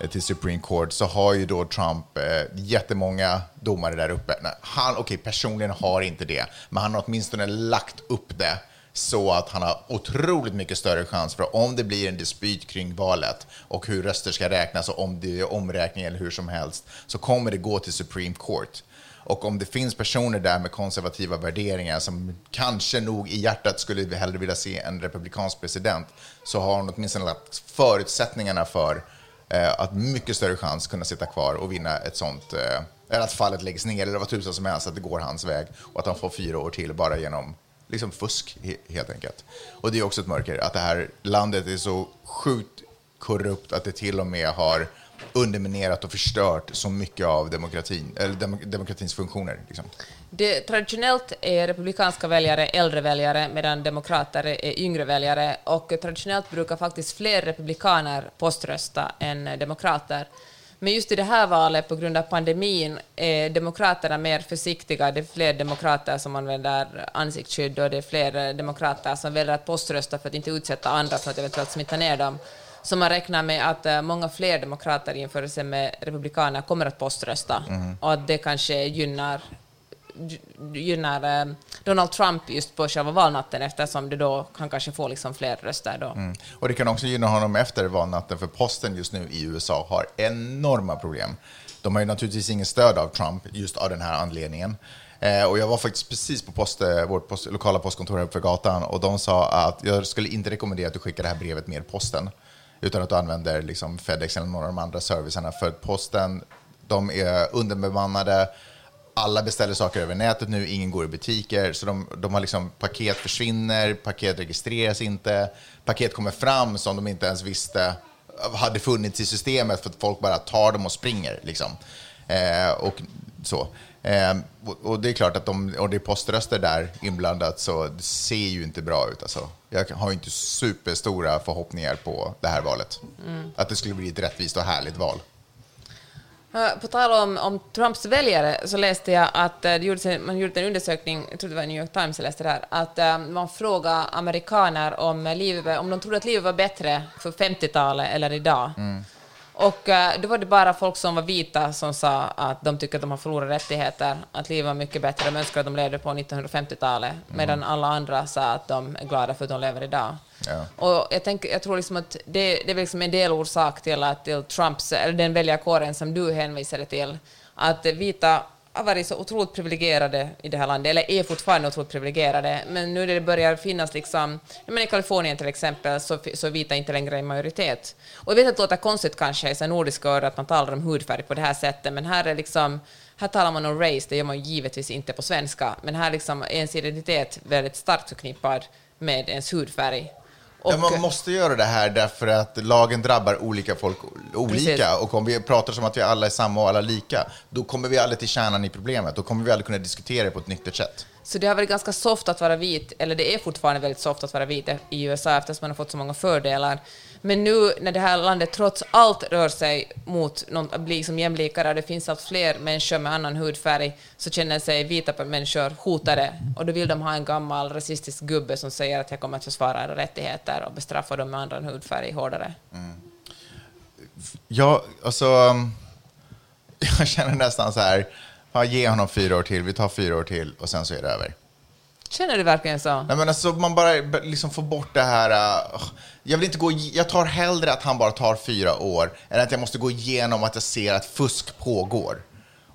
eh, till Supreme Court, så har ju då Trump eh, jättemånga domare där uppe. Nej, Han, okej, personligen har inte det, men han har åtminstone lagt upp det så att han har otroligt mycket större chans för om det blir en dispyt kring valet och hur röster ska räknas och om det är omräkning eller hur som helst så kommer det gå till Supreme Court. Och om det finns personer där med konservativa värderingar som kanske nog i hjärtat skulle vi hellre vilja se en republikansk president så har hon åtminstone lagt förutsättningarna för eh, att mycket större chans kunna sitta kvar och vinna ett sånt, eh, eller att fallet läggs ner eller vad tusan som helst, att det går hans väg och att han får fyra år till bara genom liksom fusk helt enkelt. Och det är också ett mörker, att det här landet är så sjukt korrupt att det till och med har underminerat och förstört så mycket av demokratin, eller dem, demokratins funktioner. Liksom. Det, traditionellt är republikanska väljare äldre väljare medan demokrater är yngre väljare och traditionellt brukar faktiskt fler republikaner poströsta än demokrater. Men just i det här valet, på grund av pandemin, är demokraterna mer försiktiga. Det är fler demokrater som använder ansiktsskydd och det är fler demokrater som väljer att poströsta för att inte utsätta andra för att eventuellt smitta ner dem. Så man räknar med att eh, många fler demokrater i jämförelse med republikaner kommer att poströsta och att det kanske gynnar gynnar eh, Donald Trump just på själva valnatten eftersom det då kan kanske få liksom fler röster då. Mm. Och det kan också gynna honom efter valnatten, för posten just nu i USA har enorma problem. De har ju naturligtvis ingen stöd av Trump just av den här anledningen. Eh, och jag var faktiskt precis på post, eh, vårt post, lokala postkontor här uppe för gatan och de sa att jag skulle inte rekommendera att du skickar det här brevet med posten utan att du använder liksom Fedex eller några av de andra servicerna. För posten, de är underbemannade, alla beställer saker över nätet nu, ingen går i butiker, så de, de har liksom paket försvinner, paket registreras inte, paket kommer fram som de inte ens visste hade funnits i systemet för att folk bara tar dem och springer. Liksom. Eh, och så. Eh, och, och det är klart att de, och det är poströster där inblandat, så det ser ju inte bra ut. Alltså. Jag har ju inte superstora förhoppningar på det här valet. Att det skulle bli ett rättvist och härligt val. På tal om, om Trumps väljare så läste jag att eh, en, man gjorde en undersökning, jag tror det var New York Times jag läste det här, att eh, man frågade amerikaner om, livet, om de trodde att livet var bättre för 50-talet eller idag. Och eh, då var det bara folk som var vita som sa att de tycker att de har förlorat rättigheter, att livet var mycket bättre, de önskar att de levde på 1950-talet, medan alla andra sa att de är glada för att de lever idag. Ja. Och jag, tänker, jag tror liksom att det, det är liksom en delorsak till att till Trumps, eller den väljarkåren som du hänvisade till, att vita har varit så otroligt privilegierade i det här landet, eller är fortfarande otroligt privilegierade, men nu när det börjar finnas liksom, menar i Kalifornien till exempel, så, så är vita inte längre i majoritet. Och jag vet att det låter konstigt kanske i nordiska öron att man talar om hudfärg på det här sättet, men här är liksom, här talar man om race, det gör man givetvis inte på svenska, men här liksom är ens identitet väldigt starkt förknippad med ens hudfärg. Och, Ja, man måste göra det här därför att lagen drabbar olika folk olika. Precis. Och om vi pratar som att vi alla är samma och alla lika, då kommer vi aldrig till kärnan i problemet. Då kommer vi aldrig kunna diskutera det på ett nyktert sätt. Så det har varit ganska soft att vara vit, eller det är fortfarande väldigt soft att vara vit i USA eftersom man har fått så många fördelar. Men nu när det här landet trots allt rör sig mot att bli liksom jämlikare och det finns allt fler människor med annan hudfärg så känner sig vita människor hotade och då vill de ha en gammal rasistisk gubbe som säger att jag kommer att försvara era rättigheter och bestraffa dem med annan hudfärg hårdare. Mm. Ja, alltså... Um, [LAUGHS] jag känner nästan så här, ge honom fyra år till, vi tar fyra år till och sen så är det över. Känner du verkligen så? Nej, men alltså, man bara liksom får bort det här... uh, jag, vill inte gå, jag tar hellre att han bara tar fyra år än att jag måste gå igenom att jag ser att fusk pågår.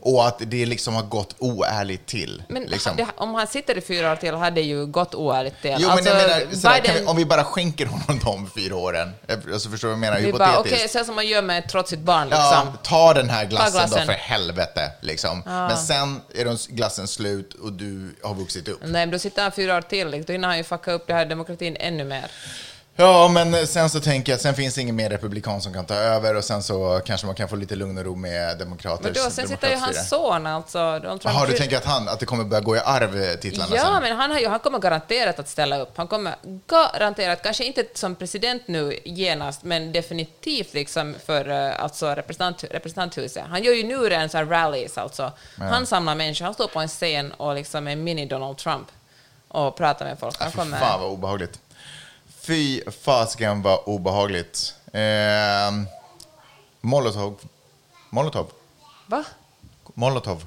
Och att det liksom har gått oärligt till. Men liksom. det, om han sitter i fyra år till hade det ju gått oärligt till. Jo, Alltså, men jag menar, sådär, Biden- vi, om vi bara skänker honom [LAUGHS] de fyra åren, alltså förstår du vad jag menar? Vi Hypotetiskt. okej, så som man gör med ett trotsigt barn liksom. Ja, ta den här glassen, glassen. då för helvete. Liksom. Men sen är glassen slut och du har vuxit upp. Nej, men då sitter han fyra år till, då hinner han ju fucka upp det här demokratin ännu mer. Ja, men sen så tänker jag sen finns det ingen mer republikan som kan ta över och sen så kanske man kan få lite lugn och ro med demokrater. Men då, sen sitter ju hans son, alltså Trump. Jaha, du tänker att, han, att det kommer börja gå i arv, titlarna Ja, sen? men han, har ju, han kommer garanterat att ställa upp. Han kommer garanterat, kanske inte som president nu genast, men definitivt liksom för eh, alltså representant, representanthuset. Han gör ju nu en sån här rallies, alltså. Han samlar människor, han står på en scen och liksom är mini-Donald Trump och pratar med folk. Han Äh, Fy kommer... fan vad obehagligt. Fy fasiken vad obehagligt. Eh, Molotov. Molotov. Va? Molotov.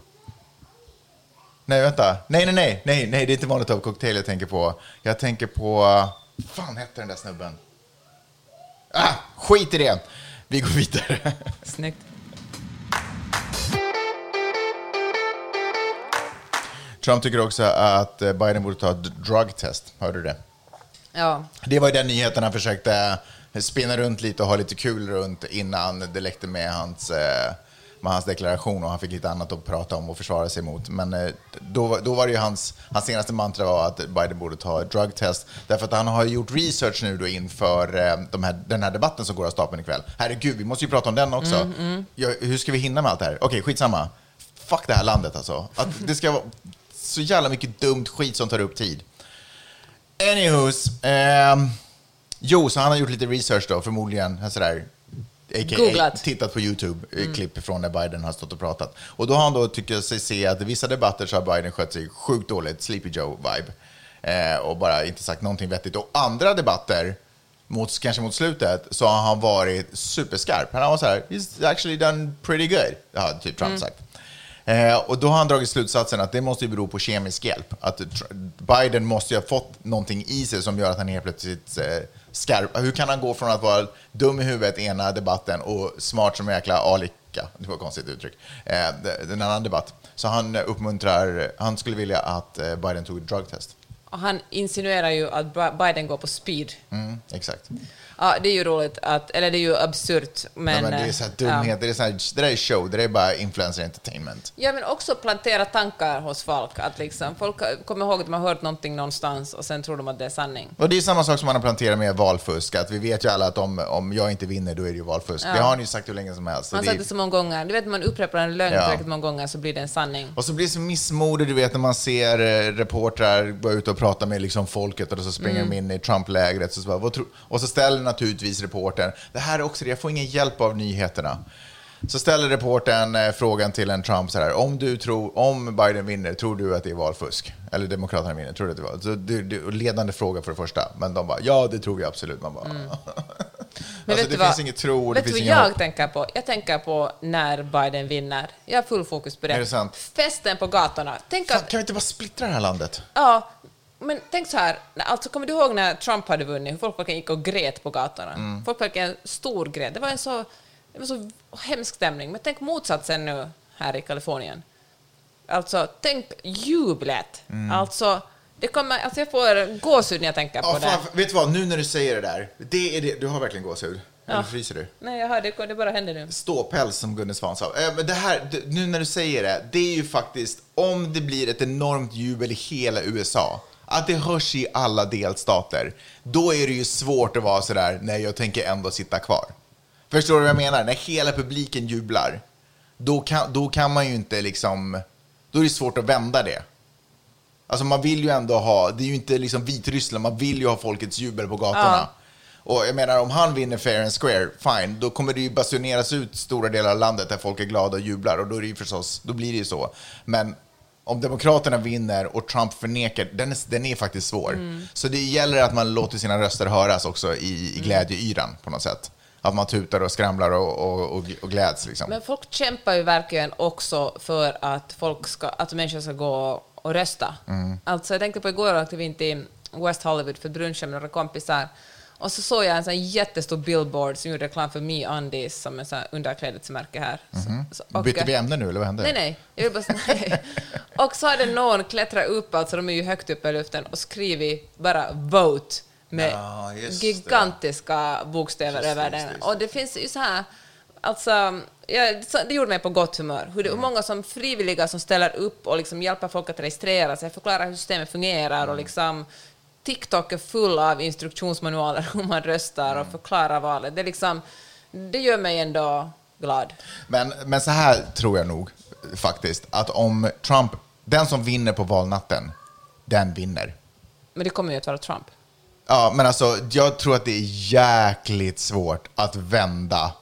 Nej, vänta. Nej, nej, nej, nej, nej, det är inte Molotov cocktail jag tänker på. Jag tänker på... fan hette den där snubben? Ah, skit i det. Vi går vidare. [LAUGHS] Snyggt. Trump tycker också att eh, Biden borde ta ett drugtest. Hörde du det? Ja. Det var ju den nyheten han försökte spinna runt lite och ha lite kul runt innan det läckte med hans, eh, med hans deklaration och han fick lite annat att prata om och försvara sig mot. Men eh, då, då var det ju hans, hans senaste mantra var att Biden borde ta ett drugtest. Därför att han har gjort research nu då inför eh, de här, den här debatten som går av stapeln ikväll. Herregud, vi måste ju prata om den också. Ja, hur ska vi hinna med allt det här? Okej, skitsamma. Fuck det här landet alltså. Att det ska vara så jävla mycket dumt skit som tar upp tid. Anywhos. ehm, jo, så han har gjort lite research då, förmodligen. Sådär, a.k.a. Googlat. tittat på YouTube-klipp från när Biden har stått och pratat. Och då har han då tycker sig se att i vissa debatter så har Biden skött sig sjukt dåligt, Sleepy Joe-vibe. Eh, och bara inte sagt någonting vettigt. Och andra debatter, mot, kanske mot slutet, så har han varit superskarp. Han var så här, he's actually done pretty good, har typ Trump sagt. Eh, och då har han dragit slutsatsen att det måste ju bero på kemisk hjälp. Att Biden måste ju ha fått någonting i sig som gör att han helt plötsligt eh, skarp. Hur kan han gå från att vara dum i huvudet i ena debatten och smart som en jäkla alika, det var ett konstigt uttryck, eh, den annan debatt. Så han uppmuntrar, han skulle vilja att eh, Biden tog ett drugtest. Han insinuerar ju att Bi- Biden går på speed. Mm, exakt. Ja, det är ju roligt, att, eller det är ju absurt, men... Men, men det är så här eh, dumhet, ja. det, är så här, det där är show, det där är bara influencer entertainment. Ja, men också plantera tankar hos folk. Att liksom, folk kommer ihåg att de har hört någonting någonstans och sen tror de att det är sanning. Och det är samma sak som man har planterat med valfusk, att vi vet ju alla att om, om jag inte vinner då är det ju valfusk. Det har han ju sagt hur länge som helst. Man har sagt det så många gånger. Du vet, man upprepar en lögn Ja. tillräckligt många gånger så blir det en sanning. Och så blir det så missmodigt, du vet, när man ser eh, reportrar gå ut och prata med liksom, folket och så springer Mm. de in i Trump-lägret. Så, så, bara, vad och så ställer naturligtvis reportern, det här är också det, jag får ingen hjälp av nyheterna. Så ställer reportern eh, frågan till en Trump så här, om du tror, om Biden vinner, tror du att det är valfusk? Eller Demokraterna vinner, tror du att det är val? Så det, det, ledande fråga för det första, men de bara, ja det tror vi absolut. Man bara, [LAUGHS] Men alltså, vet det du finns vad, inget tro, vet du vad jag hopp. tänker på? Jag tänker på när Biden vinner. Jag har full fokus på det. Det? Festen på gatorna. Tänk Fan, att, kan vi inte bara splittra det här landet? ja, men tänk så här, alltså kommer du ihåg när Trump hade vunnit, hur folk verkligen gick och grät på gatorna? Mm. Folk verkligen stor grät. Det var en så, det var så hemsk stämning. Men tänk motsatsen nu här i Kalifornien. Alltså, tänk jublet. Mm. Alltså, det kommer, alltså jag får gåshud när jag tänker på Ja, det. fan, vet du vad, nu när du säger det där, det är det, du har verkligen gåshud. Eller fryser du? Nej, jag hör det, det bara händer nu. Ståpäls som Gunde Svan sa. Eh, Men det här, det- nu när du säger det, det är ju faktiskt om det blir ett enormt jubel i hela USA, att det hörs i alla delstater, då är det ju svårt att vara sådär, nej jag tänker ändå sitta kvar. Förstår du vad jag menar? När hela publiken jublar, då kan, då kan man ju inte liksom, då är det svårt att vända det. Alltså man vill ju ändå ha, det är ju inte liksom Vitryssland, man vill ju ha folkets jubel på gatorna. Och jag menar om han vinner fair and square, fine, då kommer det ju basuneras ut stora delar av landet där folk är glada och jublar och då är det ju förstås, då blir det ju så. Men om Demokraterna vinner och Trump förnekar, den är, den är faktiskt svår. Så det gäller att man låter sina röster höras också i, i glädjeyran på något sätt. Att man tutar och skramlar och, och, och, och gläds liksom. Men folk kämpar ju verkligen också för att, folk ska, att människor ska gå och rösta. Mm. Alltså jag tänkte på igår åkte vi in till West Hollywood för brunchen med några kompisar och så såg jag en sån jättestor billboard som gjorde reklam för Me Undies som är ett underklädesmärke här. Så, så, och-. Bytte vi ämne nu eller vad hände? Nej, nej. Jag vill bara, [LAUGHS] nej. Och så hade någon klättrat upp, alltså de är ju högt uppe i luften, och skrivit bara vote med Ja, just det. gigantiska bokstäver över den. just. Och det finns ju så här, alltså, ja, det gjorde mig på gott humör. Hur, det, Mm. hur många som frivilliga som ställer upp och liksom hjälper folk att registrera sig, förklarar hur systemet fungerar Mm. och liksom TikTok är full av instruktionsmanualer hur man röstar Mm. och förklarar valet. Det, liksom, det gör mig ändå glad. Men, men så här tror jag nog faktiskt, att om Trump, den som vinner på valnatten, den vinner. Men det kommer ju att vara Trump. Ja, men alltså jag tror att det är jäkligt svårt att vända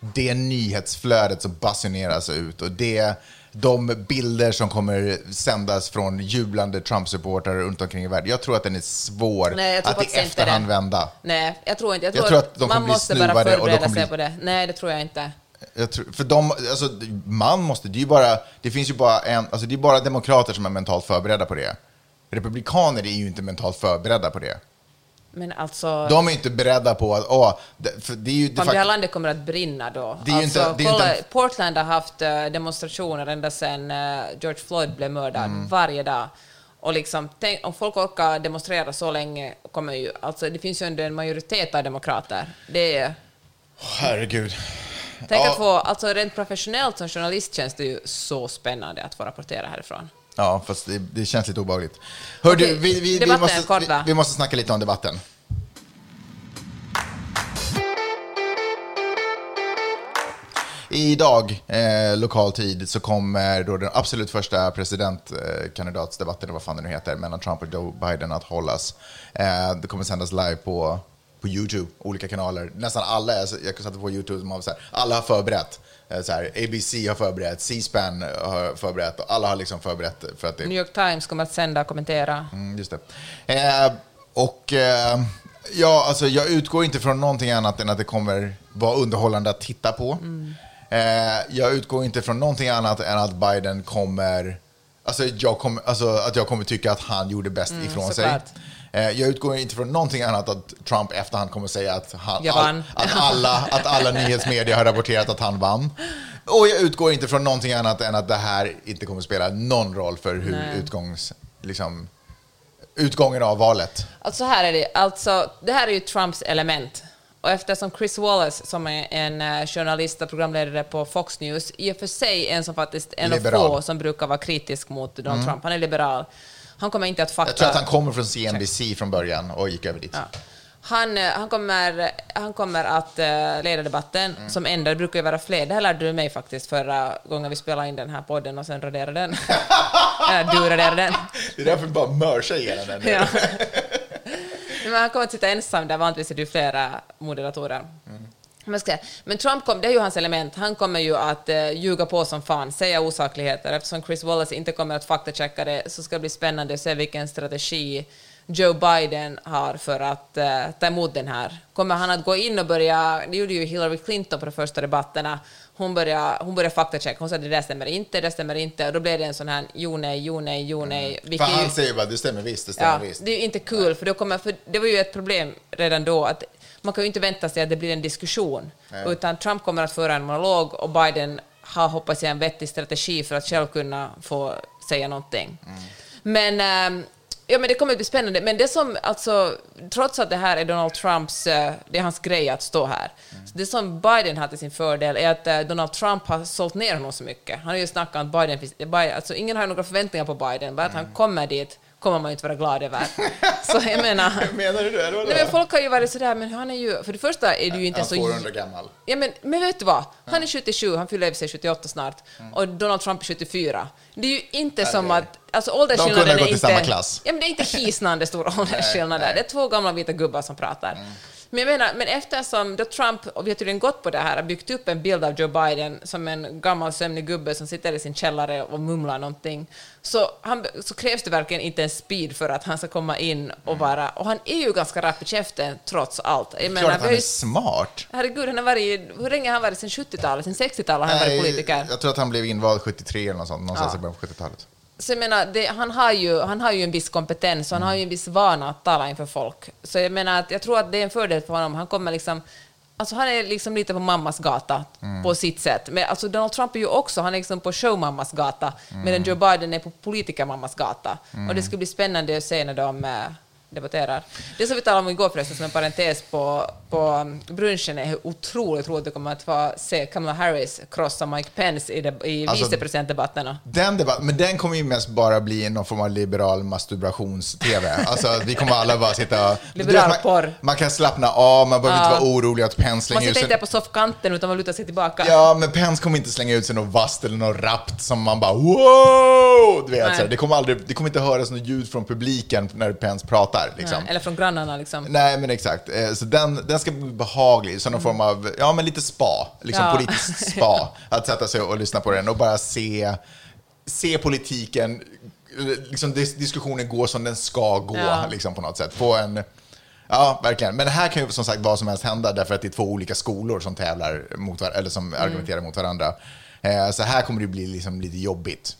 det nyhetsflödet som basuneras ut och det, de bilder som kommer sändas från jublande Trump-supportrar runt omkring i världen. Jag tror att den är svår Nej, tror att i efterhand det. vända. Nej, jag tror inte. Jag Jag tror, tror att, de kommer man bli måste bara snuvade och förbereda kommer sig bli- på det. Nej, det tror jag inte. Jag tror, för de, alltså, man måste, det är ju bara, det finns ju bara en, alltså det är bara demokrater som är mentalt förberedda på det. Republikaner är ju inte mentalt förberedda på det. Men alltså, De är inte beredda på att, åh, det, för det är ju fan, det här landet kommer att brinna då. Det är ju alltså, inte- det är ju kolla, inte- Portland har haft eh, demonstrationer ända sedan eh, George Floyd blev mördad, Mm. varje dag. Och liksom, tänk, om folk orkar demonstrera så länge, kommer ju, alltså, det finns ju ändå en majoritet av demokrater. Det är, herregud. Tänk Ja. att få, alltså rent professionellt som journalist känns det ju så spännande att få rapportera härifrån. Ja, fast det, det känns lite obehagligt. Hör Okej, du, vi, vi, vi, debatten, måste, kort, vi, va? vi måste snacka lite om debatten. Idag, eh, lokal tid, så kommer då den absolut första presidentkandidatsdebatten, eller vad fan det nu heter, mellan Trump och Joe Biden att hållas. Eh, det kommer sändas live på, på YouTube, olika kanaler. Nästan alla, är- jag satte på YouTube, som har så här, alla har förberett. Eh, Så här, ABC har förberett, C-SPAN har förberett, och alla har liksom förberett för att det New York Times kommer att sända och kommentera. Mm, just det. Eh, och eh, ja, alltså jag utgår inte från någonting annat än att det kommer vara underhållande att titta på. Eh, jag utgår inte från någonting annat än att Biden kommer, alltså, jag kommer, alltså att jag kommer tycka att han gjorde bäst ifrån sig. såklart. Eh, jag utgår inte från någonting annat att Trump efterhand kommer säga att, han, vann. att, alla, att alla nyhetsmedier har rapporterat att han vann. Och jag utgår inte från någonting annat än att det här inte kommer spela någon roll för hur Nej. utgångs, liksom, utgången av valet. Alltså här är det, alltså, det här är ju Trumps element. Och eftersom Chris Wallace, som är en eh, journalist och programledare på Fox News, i och för sig en som faktiskt en av Liberal. få som brukar vara kritisk mot Donald Trump. Han är liberal. Han kommer inte att fatta... Jag tror att han kommer från CNBC från början och gick över dit. Ja. Han, eh, han, kommer, han kommer att eh, leda debatten Mm. som enda. Det brukar ju vara fler. Det här lärde du mig faktiskt förra gången vi spelade in den här podden och sen raderade den. [LAUGHS] Du raderade den. Det är därför vi bara mörsar igenom den. Ja. Men han kommer att sitta ensam där, vanligtvis är det ju flera moderatorer. Men, Trump kom, det är ju hans element. Han kommer ju att uh, ljuga på som fan, säga osakligheter. Eftersom Chris Wallace inte kommer att faktachecka det så ska det bli spännande att se vilken strategi Joe Biden har för att eh, ta emot den här. Kommer han att gå in och börja, det gjorde ju Hillary Clinton på de första debatterna, hon började, hon började faktachecka, hon sa det där stämmer inte, det stämmer inte, och då blev det en sån här jo nej, jo nej, jo nej. För vilket ju- han säger bara, det stämmer visst, det stämmer Ja, visst. det är ju inte kul, för, då kommer, för det var ju ett problem redan då, att man kan ju inte vänta sig att det blir en diskussion, utan Trump kommer att föra en monolog och Biden har, hoppas jag, en vettig strategi för att själv kunna få säga någonting. Men, ehm, ja, men det kommer att bli spännande. Men det som, alltså, trots att det här är Donald Trumps, eh, det är hans grej att stå här, så det som Biden har till sin fördel är att eh, Donald Trump har sålt ner honom så mycket. Han har ju snackat om att Biden, alltså, ingen har några förväntningar på Biden, bara att han kommer dit kommer man ju inte vara glad över. Så jag menar... [LAUGHS] Menar du det? Nej, men folk har ju varit sådär, men han är ju... För det första är du ju inte Han så... är 200 gammal. Ja, men, men vet du vad? Han är 77, han fyller i sig 78 snart, och Donald Trump är 74. Det är ju inte som nej. att... Alltså åldersskillnaden kunde ha är gått i inte... samma klass. Ja, men det är inte [LAUGHS] hisnande stor åldersskillnad där. nej. Det är två gamla vita gubbar som pratar. Men jag menar, men eftersom då Trump, och vi har tydligen gått på det här, har byggt upp en bild av Joe Biden som en gammal sömnig gubbe som sitter i sin källare och mumlar någonting, så, han, så krävs det verkligen inte en speed för att han ska komma in och vara... Och han är ju ganska rapp i käften trots allt. Jag Klart att han ju är smart. Herregud, han har varit, hur länge har han varit? Sen 70-talet? Sen 60-talet har han varit politiker. jag tror att han blev invald 73 eller något sånt, någonstans Ja. i början på 70-talet. Så jag menar, det, han, har ju, han har ju en viss kompetens och han har ju en viss vana att tala inför folk. Så jag menar, att jag tror att det är en fördel för honom. Han kommer liksom... Alltså han är liksom lite på mammas gata på sitt sätt. Men alltså Donald Trump är ju också, han är liksom på showmammas gata, medan Joe Biden är på politikermammas gata. Och det ska bli spännande att se när de eh, debatterar. Det som vi talade om igår förresten, som en parentes på, på um, brunchen, är hur otroligt roligt det kommer att få se Kamala Harris krossa Mike Pence i, de, i Alltså, vicepresidentdebatterna. Den debatt, men den kommer ju mest bara bli någon form av liberal masturbations-tv. [LAUGHS] Alltså vi kommer alla bara sitta... Liberal vet, man, man kan slappna av, man behöver Ja. inte vara orolig att Pence Man slänger ut sitter sig... inte på soffkanten utan man lutar sig tillbaka. Ja, men Pence kommer inte slänga ut sig något vasst eller något rappt som man bara wow! Du vet, så här, det, kommer aldrig, det kommer inte höras något ljud från publiken när Pence pratar. Liksom. Nej, Eller från grannarna liksom. Nej, men exakt. Eh, Så den, den ska bli behaglig, som någon form av, ja men lite spa, liksom Ja. politiskt spa. [LAUGHS] Att sätta sig och lyssna på den och bara se, se politiken, liksom dis- diskussionen gå som den ska gå, Ja. liksom på något sätt. Få en, ja verkligen. Men här kan ju som sagt vad som helst hända, därför att det är två olika skolor som tävlar mot eller som argumenterar mot varandra. Eh, Så här kommer det bli liksom lite jobbigt.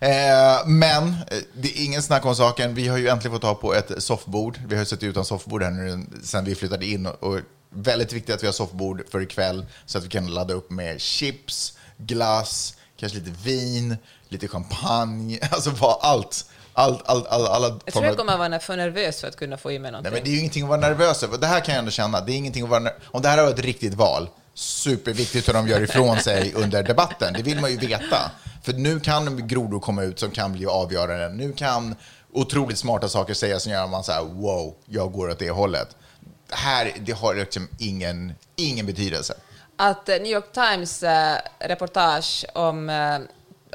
Eh, men eh, det är ingen snack om saken. Vi har ju äntligen fått ta på ett soffbord. Vi har ju suttit utan soffbord här nu sen vi flyttade in. Och, väldigt viktigt att vi har soffbord för ikväll så att vi kan ladda upp med chips, glass, kanske lite vin, lite champagne. [LAUGHS] Alltså vad, allt. Allt, allt, allt, alla Jag tror jag kommer vara för nervös för att kunna få i mig Nej, någonting. men det är ju ingenting att vara nervös över. Det här kan jag ändå känna. Det är ingenting att vara Om det här var ett riktigt val, superviktigt hur de gör ifrån sig under debatten. Det vill man ju veta. För nu kan grodor komma ut som kan bli avgörande. Nu kan otroligt smarta saker sägas som gör att man säger wow, jag går åt det hållet. Här, det har liksom ingen, ingen betydelse. Att New York Times eh, reportage om, eh,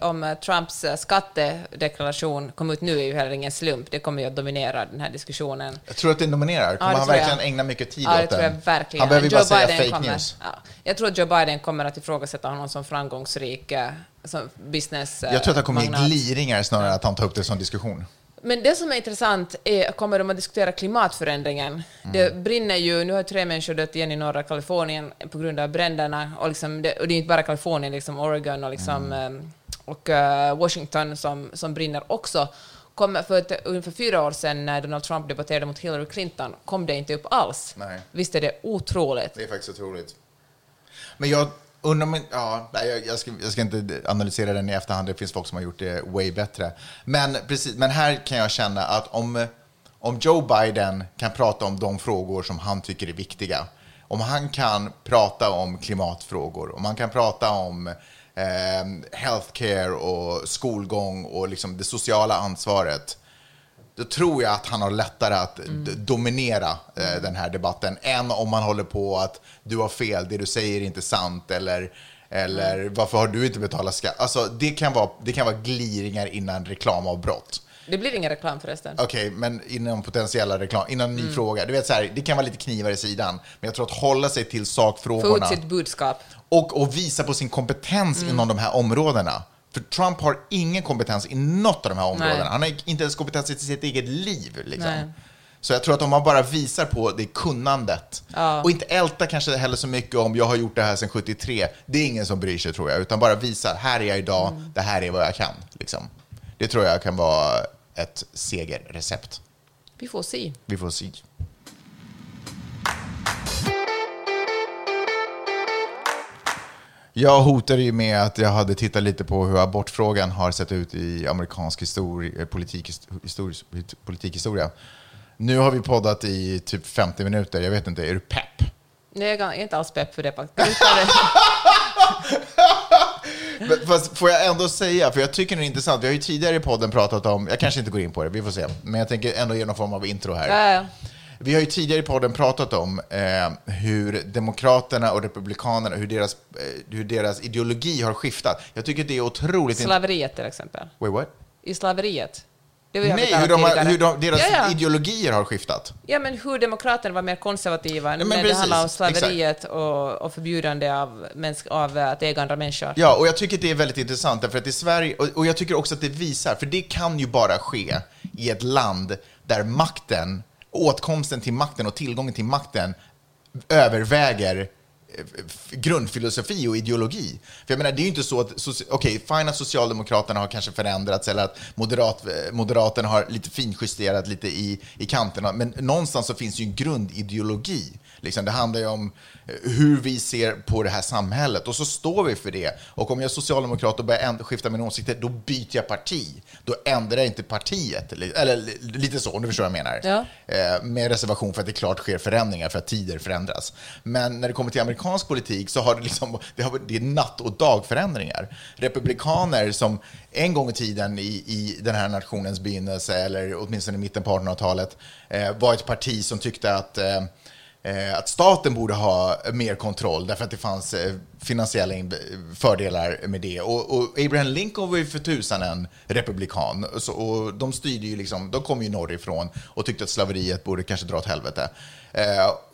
om eh, Trumps eh, skattedeklaration kom ut nu är ju heller ingen slump. Det kommer ju att dominera den här diskussionen. Jag tror att det nominerar. Kommer det han tror jag. verkligen ägna mycket tid Ja, det åt tror jag den? verkligen. Han behöver ju bara säga Biden fake kommer, news. Ja, jag tror att Joe Biden kommer att ifrågasätta honom som framgångsrik eh, som business Jag tror att han kommer ge magnat. gliringar snarare än att han tar upp det som diskussion. Men det som är intressant är, kommer de att diskutera klimatförändringen? Mm. Det brinner ju, nu har tre människor dött igen i norra Kalifornien på grund av bränderna, och, liksom det, och det är inte bara Kalifornien, liksom Oregon och, liksom, Mm. Och eh, Washington som, som brinner också. Kom, för ett, ungefär fyra år sedan när Donald Trump debatterade mot Hillary Clinton kom det inte upp alls. Nej. Visst är det otroligt? Det är faktiskt otroligt. Men jag undrar om... Ja, jag, jag, ska, jag ska inte analysera den i efterhand. Det finns folk som har gjort det way bättre. Men, precis, men här kan jag känna att om, om Joe Biden kan prata om de frågor som han tycker är viktiga, om han kan prata om klimatfrågor, om han kan prata om eh, healthcare och skolgång och liksom det sociala ansvaret, då tror jag att han har lättare att d- dominera eh, den här debatten än om man håller på att du har fel, det du säger är inte sant eller, eller varför har du inte betalat skatt? Alltså, det, kan vara, det kan vara gliringar innan reklamavbrott. Det blir ingen reklam förresten. Okej, men innan potentiella reklam, innan ny Mm. fråga. Du vet, så här, det kan vara lite knivar i sidan, men jag tror att hålla sig till Få ut sakfrågorna sitt budskap. Och, och visa på sin kompetens Mm. inom de här områdena. För Trump har ingen kompetens i något av de här områdena. Nej. Han har inte ens kompetens i sitt eget liv. Liksom. Så jag tror att om man bara visar på det kunnandet Ja. och inte älta kanske heller så mycket om jag har gjort det här sedan 73. Det är ingen som bryr sig tror jag, utan bara visar här är jag idag, Mm. det här är vad jag kan. Liksom. Det tror jag kan vara ett segerrecept. Vi får se. Vi får se. Jag hotade ju med att jag hade tittat lite på hur abortfrågan har sett ut i amerikansk histori- eh, politik, historisk, politikhistoria. Nu har vi poddat i typ 50 minuter. Jag vet inte, är du pepp? Nej, jag är inte alls pepp för det. [LAUGHS] Fast får jag ändå säga, för jag tycker det är intressant. Vi har ju tidigare i podden pratat om, jag kanske inte går in på det, vi får se. Men jag tänker ändå ge någon form av intro här. Ja, ja. Vi har ju tidigare i podden pratat om eh, hur Demokraterna och Republikanerna, hur deras, eh, hur deras ideologi har skiftat. Jag tycker det är otroligt... Slaveriet till exempel. Wait, what? I slaveriet. Det Nej, hur, de har, hur de, deras ja, ja. ideologier har skiftat. ja, men hur demokraterna var mer konservativa men när det precis, handlar om slaveriet och, och förbjudande av, av eh, att äga andra människor. Ja, och jag tycker det är väldigt intressant, därför att i Sverige, och, och jag tycker också att det visar, för det kan ju bara ske i ett land där makten, åtkomsten till makten och tillgången till makten överväger eh, grundfilosofi och ideologi. För jag menar, det är ju inte så att, okej, fine att Socialdemokraterna har kanske förändrats eller att moderat, eh, Moderaterna har lite finjusterat lite i, i kanterna, men någonstans så finns ju en grundideologi. Liksom, det handlar ju om eh, hur vi ser på det här samhället och så står vi för det. Och om jag är socialdemokrat och börjar skifta mina åsikter, då byter jag parti. Då ändrar jag inte partiet. Eller, eller li- lite så, om du förstår vad jag menar. Ja. Eh, med reservation för att det klart sker förändringar, för att tider förändras. Men när det kommer till amerikansk politik så har det, liksom, det, har, det är natt och dagförändringar. Republikaner som en gång i tiden i, i den här nationens begynnelse, eller åtminstone i mitten på 1800-talet, eh, var ett parti som tyckte att eh, Eh, att staten borde ha mer kontroll därför att det fanns eh, finansiella fördelar med det. Och, och Abraham Lincoln var ju för tusan en republikan. Så, och de styrde ju liksom, de kom ju norrifrån och tyckte att slaveriet borde kanske dra åt helvete. Eh,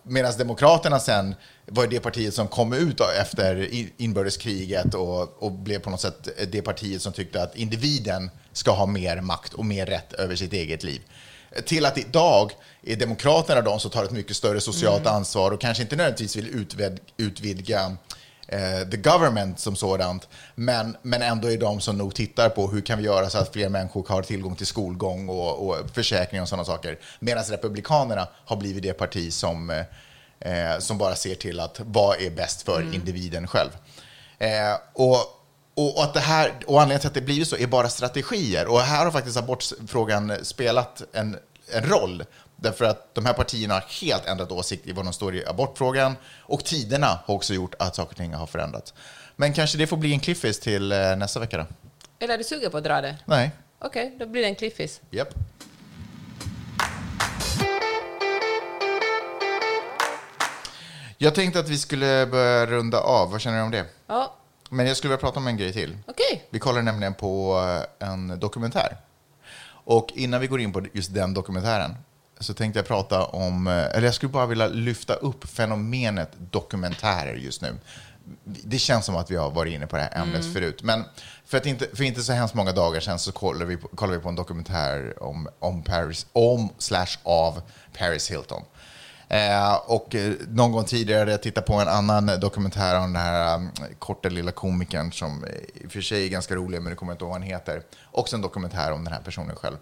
Medan Demokraterna sen var det partiet som kom ut efter inbördeskriget och, och blev på något sätt det partiet som tyckte att individen ska ha mer makt och mer rätt över sitt eget liv till att idag är Demokraterna de som tar ett mycket större socialt ansvar och kanske inte nödvändigtvis vill utvid, utvidga eh, the government som sådant, men, men ändå är de som nog tittar på hur kan vi göra så att fler människor har tillgång till skolgång och, och försäkring och sådana saker. Medan Republikanerna har blivit det parti som, eh, som bara ser till att vad är bäst för individen själv. Eh, och och, att det här, och anledningen till att det blivit så är bara strategier. Och här har faktiskt abortfrågan spelat en, en roll Därför att de här partierna har helt ändrat åsikt i vad de står i abortfrågan och tiderna har också gjort att saker och ting har förändrats. Men kanske det får bli en cliffis till eh, nästa vecka då? Eller är du sugen på att dra det? Nej. Okej, då blir det en cliffis. Japp. Jag tänkte att vi skulle börja runda av. Vad känner du om det? Ja, Men jag skulle vilja prata om en grej till. okej. Vi kollar nämligen på eh, en dokumentär. Och innan vi går in på just den dokumentären så tänkte jag prata om, eh, eller jag skulle bara vilja lyfta upp fenomenet dokumentärer just nu. Det känns som att vi har varit inne på det här ämnet förut. Men för, att inte, för inte så hemskt många dagar sedan så kollade vi på, kollade vi på en dokumentär om, om, Paris, om slash av Paris Hilton. Eh, och eh, någon gång tidigare hade jag tittat på en annan dokumentär om den här um, korta lilla komikern som eh, i och för sig är ganska rolig, men det kommer jag inte ihåg vad han heter. Också en dokumentär om den här personen själv.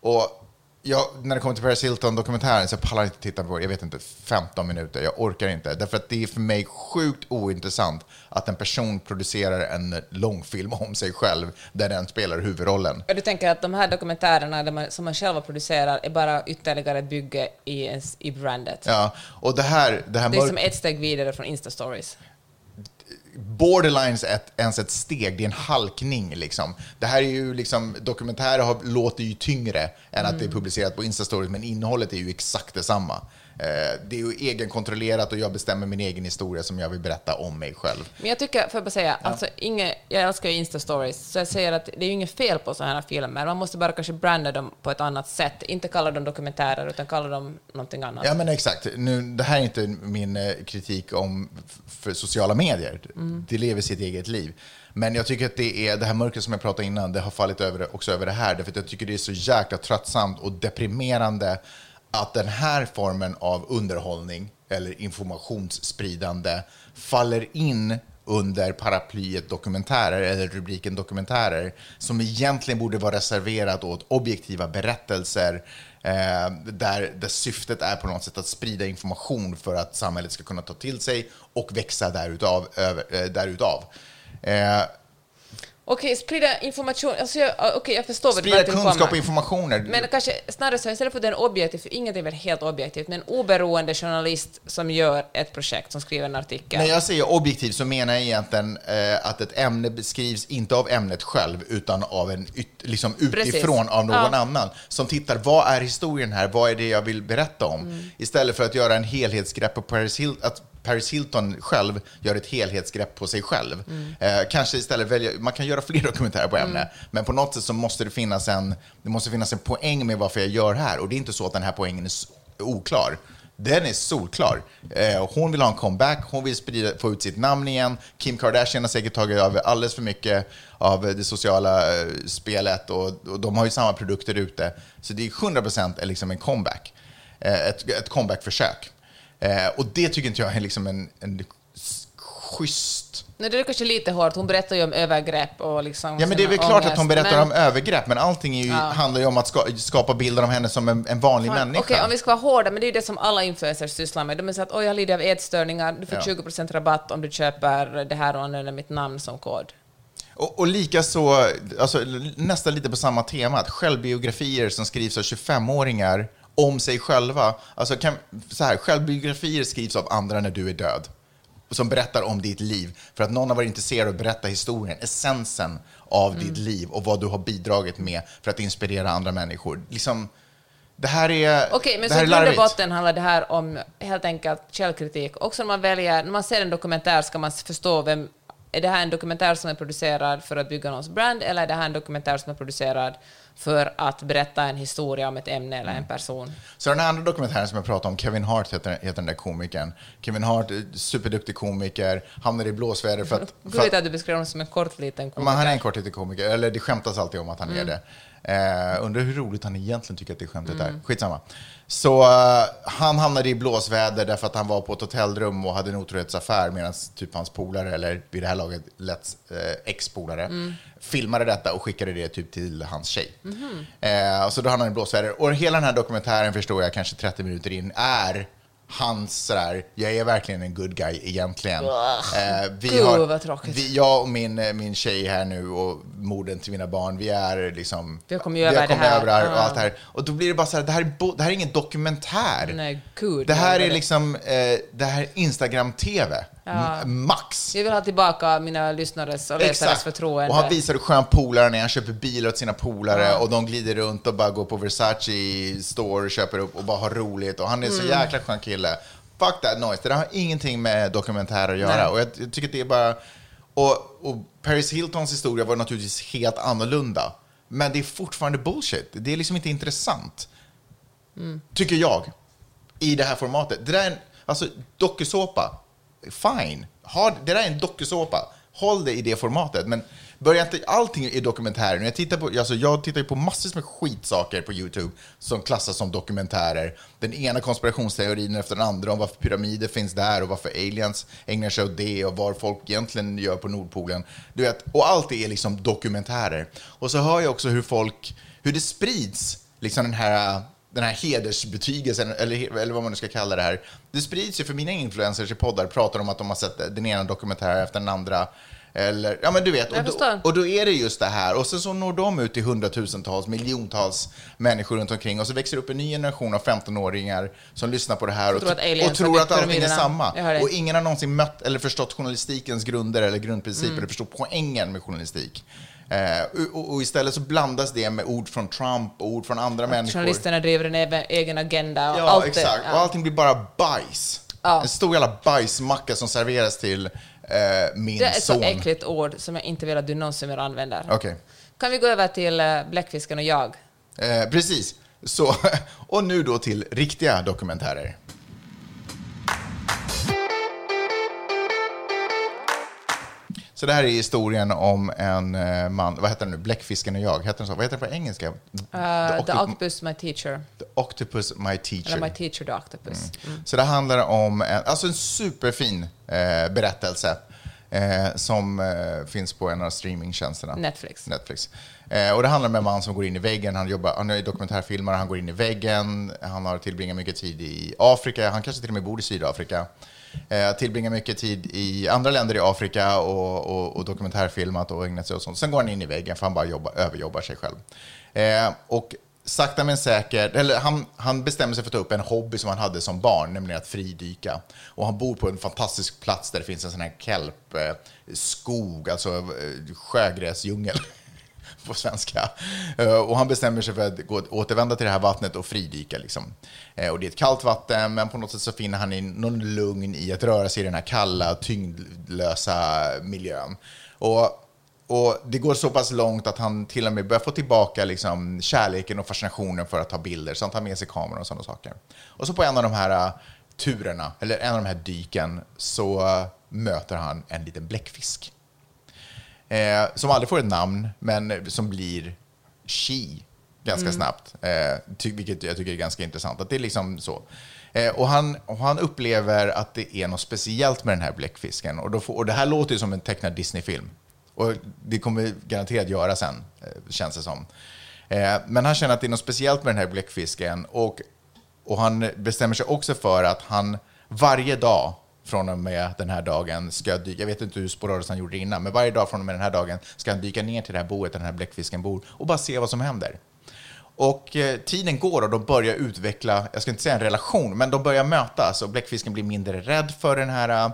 Och jag, när det kommer till Paris Hilton-dokumentären så pallar jag inte titta på, jag vet inte, 15 minuter. Jag orkar inte. Därför att det är för mig sjukt ointressant att en person producerar en långfilm om sig själv där den spelar huvudrollen. Du tänker att de här dokumentärerna man, som man själva producerar är bara ytterligare ett bygge i, ens, i brandet? Ja, och det här, det här Det är som ett steg vidare från Insta-stories. Borderlines ett, ens ett steg, det är en halkning. Liksom. Det här är ju liksom, dokumentärer har, låter ju tyngre än att det är publicerat på Instastories, men innehållet är ju exakt detsamma. Eh, det är ju egenkontrollerat och jag bestämmer min egen historia som jag vill berätta om mig själv. Men jag tycker, får jag bara säga, alltså, inge, jag älskar ju Insta-stories, så jag säger att det är ju inget fel på sådana här filmer. Man måste bara kanske branda dem på ett annat sätt. Inte kalla dem dokumentärer, utan kalla dem någonting annat. Ja, men exakt. Nu, det här är inte min eh, kritik om för sociala medier. Det lever sitt eget liv. Men jag tycker att det är det här mörkret som jag pratade innan, det har fallit över, också över det här. Därför att jag tycker det är så jäkla tröttsamt och deprimerande att den här formen av underhållning eller informationsspridande faller in under paraplyet dokumentärer eller rubriken dokumentärer som egentligen borde vara reserverat åt objektiva berättelser eh, där, där syftet är på något sätt att sprida information för att samhället ska kunna ta till sig och växa därutav. Över, eh, därutav. Eh, Okej, sprida information. Alltså jag, okej, jag förstår vad sprida vart du kunskap och informationer. Men kanske snarare så istället för att det är en objektiv, för ingenting är väl helt objektivt, men en oberoende journalist som gör ett projekt, som skriver en artikel. När jag säger objektiv så menar jag egentligen eh, att ett ämne beskrivs inte av ämnet själv utan av en yt, liksom utifrån Precis. av någon Ja. annan som tittar, vad är historien här, vad är det jag vill berätta om? Mm. Istället för att göra en helhetsgrepp på Paris Hilton, att Paris Hilton själv gör ett helhetsgrepp på sig själv. Mm. Eh, kanske istället välja, man kan göra fler [LAUGHS] dokumentärer på ämne, men på något sätt så måste det finnas en, det måste finnas en poäng med varför jag gör här. Och det är inte så att den här poängen är oklar. Den är solklar. Eh, hon vill ha en comeback, hon vill sprida, få ut sitt namn igen. Kim Kardashian har säkert tagit över alldeles för mycket av det sociala eh, spelet och, och de har ju samma produkter ute. Så det är 100% är liksom en comeback. Eh, ett, ett comebackförsök. Eh, och det tycker inte jag är liksom en, en schysst... Nej, det är kanske lite hårt. Hon berättar ju om övergrepp och liksom... Ja, men det är väl klart att hon berättar men- om övergrepp, men allting är ju, handlar ju om att ska, skapa bilder av henne som en, en vanlig Fan, människa. Okej, om vi ska vara hårda, men det är ju det som alla influencers sysslar med. De är så att oj, jag lider av ätstörningar, du får Ja. 20% rabatt om du köper det här och använder mitt namn som kod. Och, och lika så, alltså, nästan lite på samma tema, att självbiografier som skrivs av 25-åringar om sig själva. Alltså, kan, så här, självbiografier skrivs av andra när du är död. Som berättar om ditt liv. För att någon har varit intresserad av att berätta historien, essensen av ditt liv och vad du har bidragit med för att inspirera andra människor. Liksom, det här är Okej, men det så här i är grund och botten handlar det här om helt enkelt källkritik. Också när man väljer, när man ser en dokumentär ska man förstå vem, är det här en dokumentär som är producerad för att bygga någons brand eller är det här en dokumentär som är producerad för att berätta en historia om ett ämne eller Mm. en person? Så den andra dokumentären som jag pratade om, Kevin Hart heter, heter den där komikern. Kevin Hart, eh, superduktig komiker, hamnar i blåsväder för att... [LAUGHS] Gulligt att du beskriver honom som en kort liten men komiker. han är en kort liten komiker, eller det skämtas alltid om att han är det. Eh, undrar hur roligt han egentligen tycker att det skämtet är. Skitsamma. Så eh, han hamnade i blåsväder därför att han var på ett hotellrum och hade en otrohetsaffär medan typ hans polare, eller vid det här laget eh, ex-polare, filmade detta och skickade det typ till hans tjej. Eh, och så då hamnade han i blåsväder. Och hela den här dokumentären förstår jag kanske 30 minuter in är hans sådär, jag är verkligen en good guy egentligen. Eh, vi Gud, har, vad tråkigt. vi, jag och min, eh, min tjej här nu och modern till mina barn, vi är liksom... Vi har kommit över har det här. över det här och allt det här. Och då blir det bara så här, det här är, bo, det här är ingen dokumentär. Nej, gud. det här är det- liksom, eh, det här är Instagram-TV. M- Max. Jag vill ha tillbaka mina lyssnares och läsares förtroende. Och han visar hur skön polare han är. Han köper bilar åt sina polare och de glider runt och bara går på Versace store och köper upp och bara har roligt. Och han är Mm. så jäkla skön kille. Fuck that noise. Det där har ingenting med dokumentär att göra. Nej. Och jag, jag tycker att det är bara... Och, och Paris Hiltons historia var naturligtvis helt annorlunda. Men det är fortfarande bullshit. Det är liksom inte intressant. Tycker jag. I det här formatet. Det där är en, alltså dokusåpa. Fine. Ha, det där är en dokusåpa. Håll det i det formatet. Men börja inte, allting är dokumentärer. Jag tittar, på, alltså jag tittar på massor med skitsaker på YouTube som klassas som dokumentärer. Den ena konspirationsteorin efter den andra om varför pyramider finns där och varför aliens ägnar sig åt det och vad folk egentligen gör på Nordpolen. Du vet, och allt det är liksom dokumentärer. Och så hör jag också hur folk, hur det sprids, liksom den här den här hedersbetygelsen, eller, eller vad man nu ska kalla det här. Det sprids ju för mina influencers i poddar, pratar om att de har sett den ena dokumentären efter den andra. Eller, ja men du vet, och då, och då är det just det här. Och sen så når de ut till hundratusentals, miljontals människor runt omkring. Och så växer upp en ny generation av 15-åringar som lyssnar på det här och, tror att och tror att allting är samma. Det. Och ingen har någonsin mött eller förstått journalistikens grunder eller grundprinciper, Mm. eller förstått poängen med journalistik. Eh, och, och istället så blandas det med ord från Trump och ord från andra människor. Journalisterna driver en egen- agenda och Ja, allt det- exakt. ja. Och allting blir bara bajs. Ja. En stor jävla bajsmacka som serveras till eh, min Det är ett son. så äckligt ord som jag inte vill att du någonsin mer använder. Okej. Kan vi gå över till uh, Bläckfisken och jag? Eh, precis. Så, [LAUGHS] och nu då till riktiga dokumentärer. Så det här är historien om en eh, man, vad heter den nu, Bläckfisken och jag, heter den så? Vad heter den på engelska? Uh, the Octop- Octopus My Teacher. The Octopus My Teacher. Eller My Teacher the Octopus. Mm. Så det handlar om en, alltså en superfin eh, berättelse eh, som eh, finns på en av streamingtjänsterna. Netflix. Netflix. Eh, och det handlar om en man som går in i väggen. Han, jobbar, han är dokumentärfilmare, han går in i väggen. Han har tillbringat mycket tid i Afrika. Han kanske till och med bor i Sydafrika. Eh, tillbringar mycket tid i andra länder i Afrika och, och, och dokumentärfilmat och ägnat sig åt sånt. Sen går han in i väggen för han bara jobba, överjobbar sig själv. Eh, och sakta men säkert, eller han, han bestämmer sig för att ta upp en hobby som han hade som barn, nämligen att fridyka. Och han bor på en fantastisk plats där det finns en sån här kelp, eh, skog, alltså eh, sjögräsdjungel på svenska. Eh, och han bestämmer sig för att gå, återvända till det här vattnet och fridyka. Liksom. Eh, och det är ett kallt vatten, men på något sätt så finner han in någon lugn i att röra sig i den här kalla, tyngdlösa miljön. Och och det går så pass långt att han till och med börjar få tillbaka liksom, kärleken och fascinationen för att ta bilder. Så han tar med sig kameran och sådana saker. Och så på en av de här eh, turerna, eller en av de här dyken, så möter han en liten bläckfisk. Eh, som aldrig får ett namn, men som blir She ganska snabbt. Eh, vilket jag tycker är ganska intressant. Att det är liksom så. Eh, och, han, och han upplever att det är något speciellt med den här bläckfisken. Och, då får, och det här låter ju som en tecknad Disney-film. Och det kommer garanterat göra sen, eh, känns det som. Eh, men han känner att det är något speciellt med den här bläckfisken. Och, och han bestämmer sig också för att han varje dag från och med den här dagen ska dyka, jag vet inte hur sporadiskt han gjorde det innan, men varje dag från och med den här dagen ska han dyka ner till det här boet där den här bläckfisken bor och bara se vad som händer. Och eh, tiden går och de börjar utveckla, jag ska inte säga en relation, men de börjar mötas och bläckfisken blir mindre rädd för den här eh,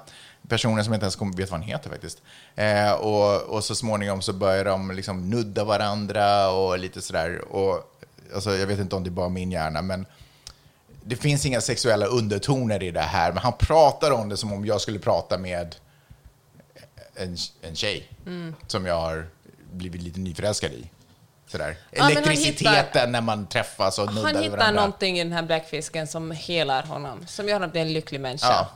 personen som inte ens kommer vet vad han heter faktiskt. Eh, och, och så småningom så börjar de liksom nudda varandra och lite sådär. Och, alltså, jag vet inte om det är bara min hjärna, men det finns inga sexuella undertoner i det här, men han pratar om det som om jag skulle prata med en, en tjej som jag har blivit lite nyförälskad i. Sådär. han Elektriciteten hittar- när man träffas och nuddar Han hittar varandra. någonting i den här bläckfisken som helar honom, som gör honom till en lycklig människa. Ja.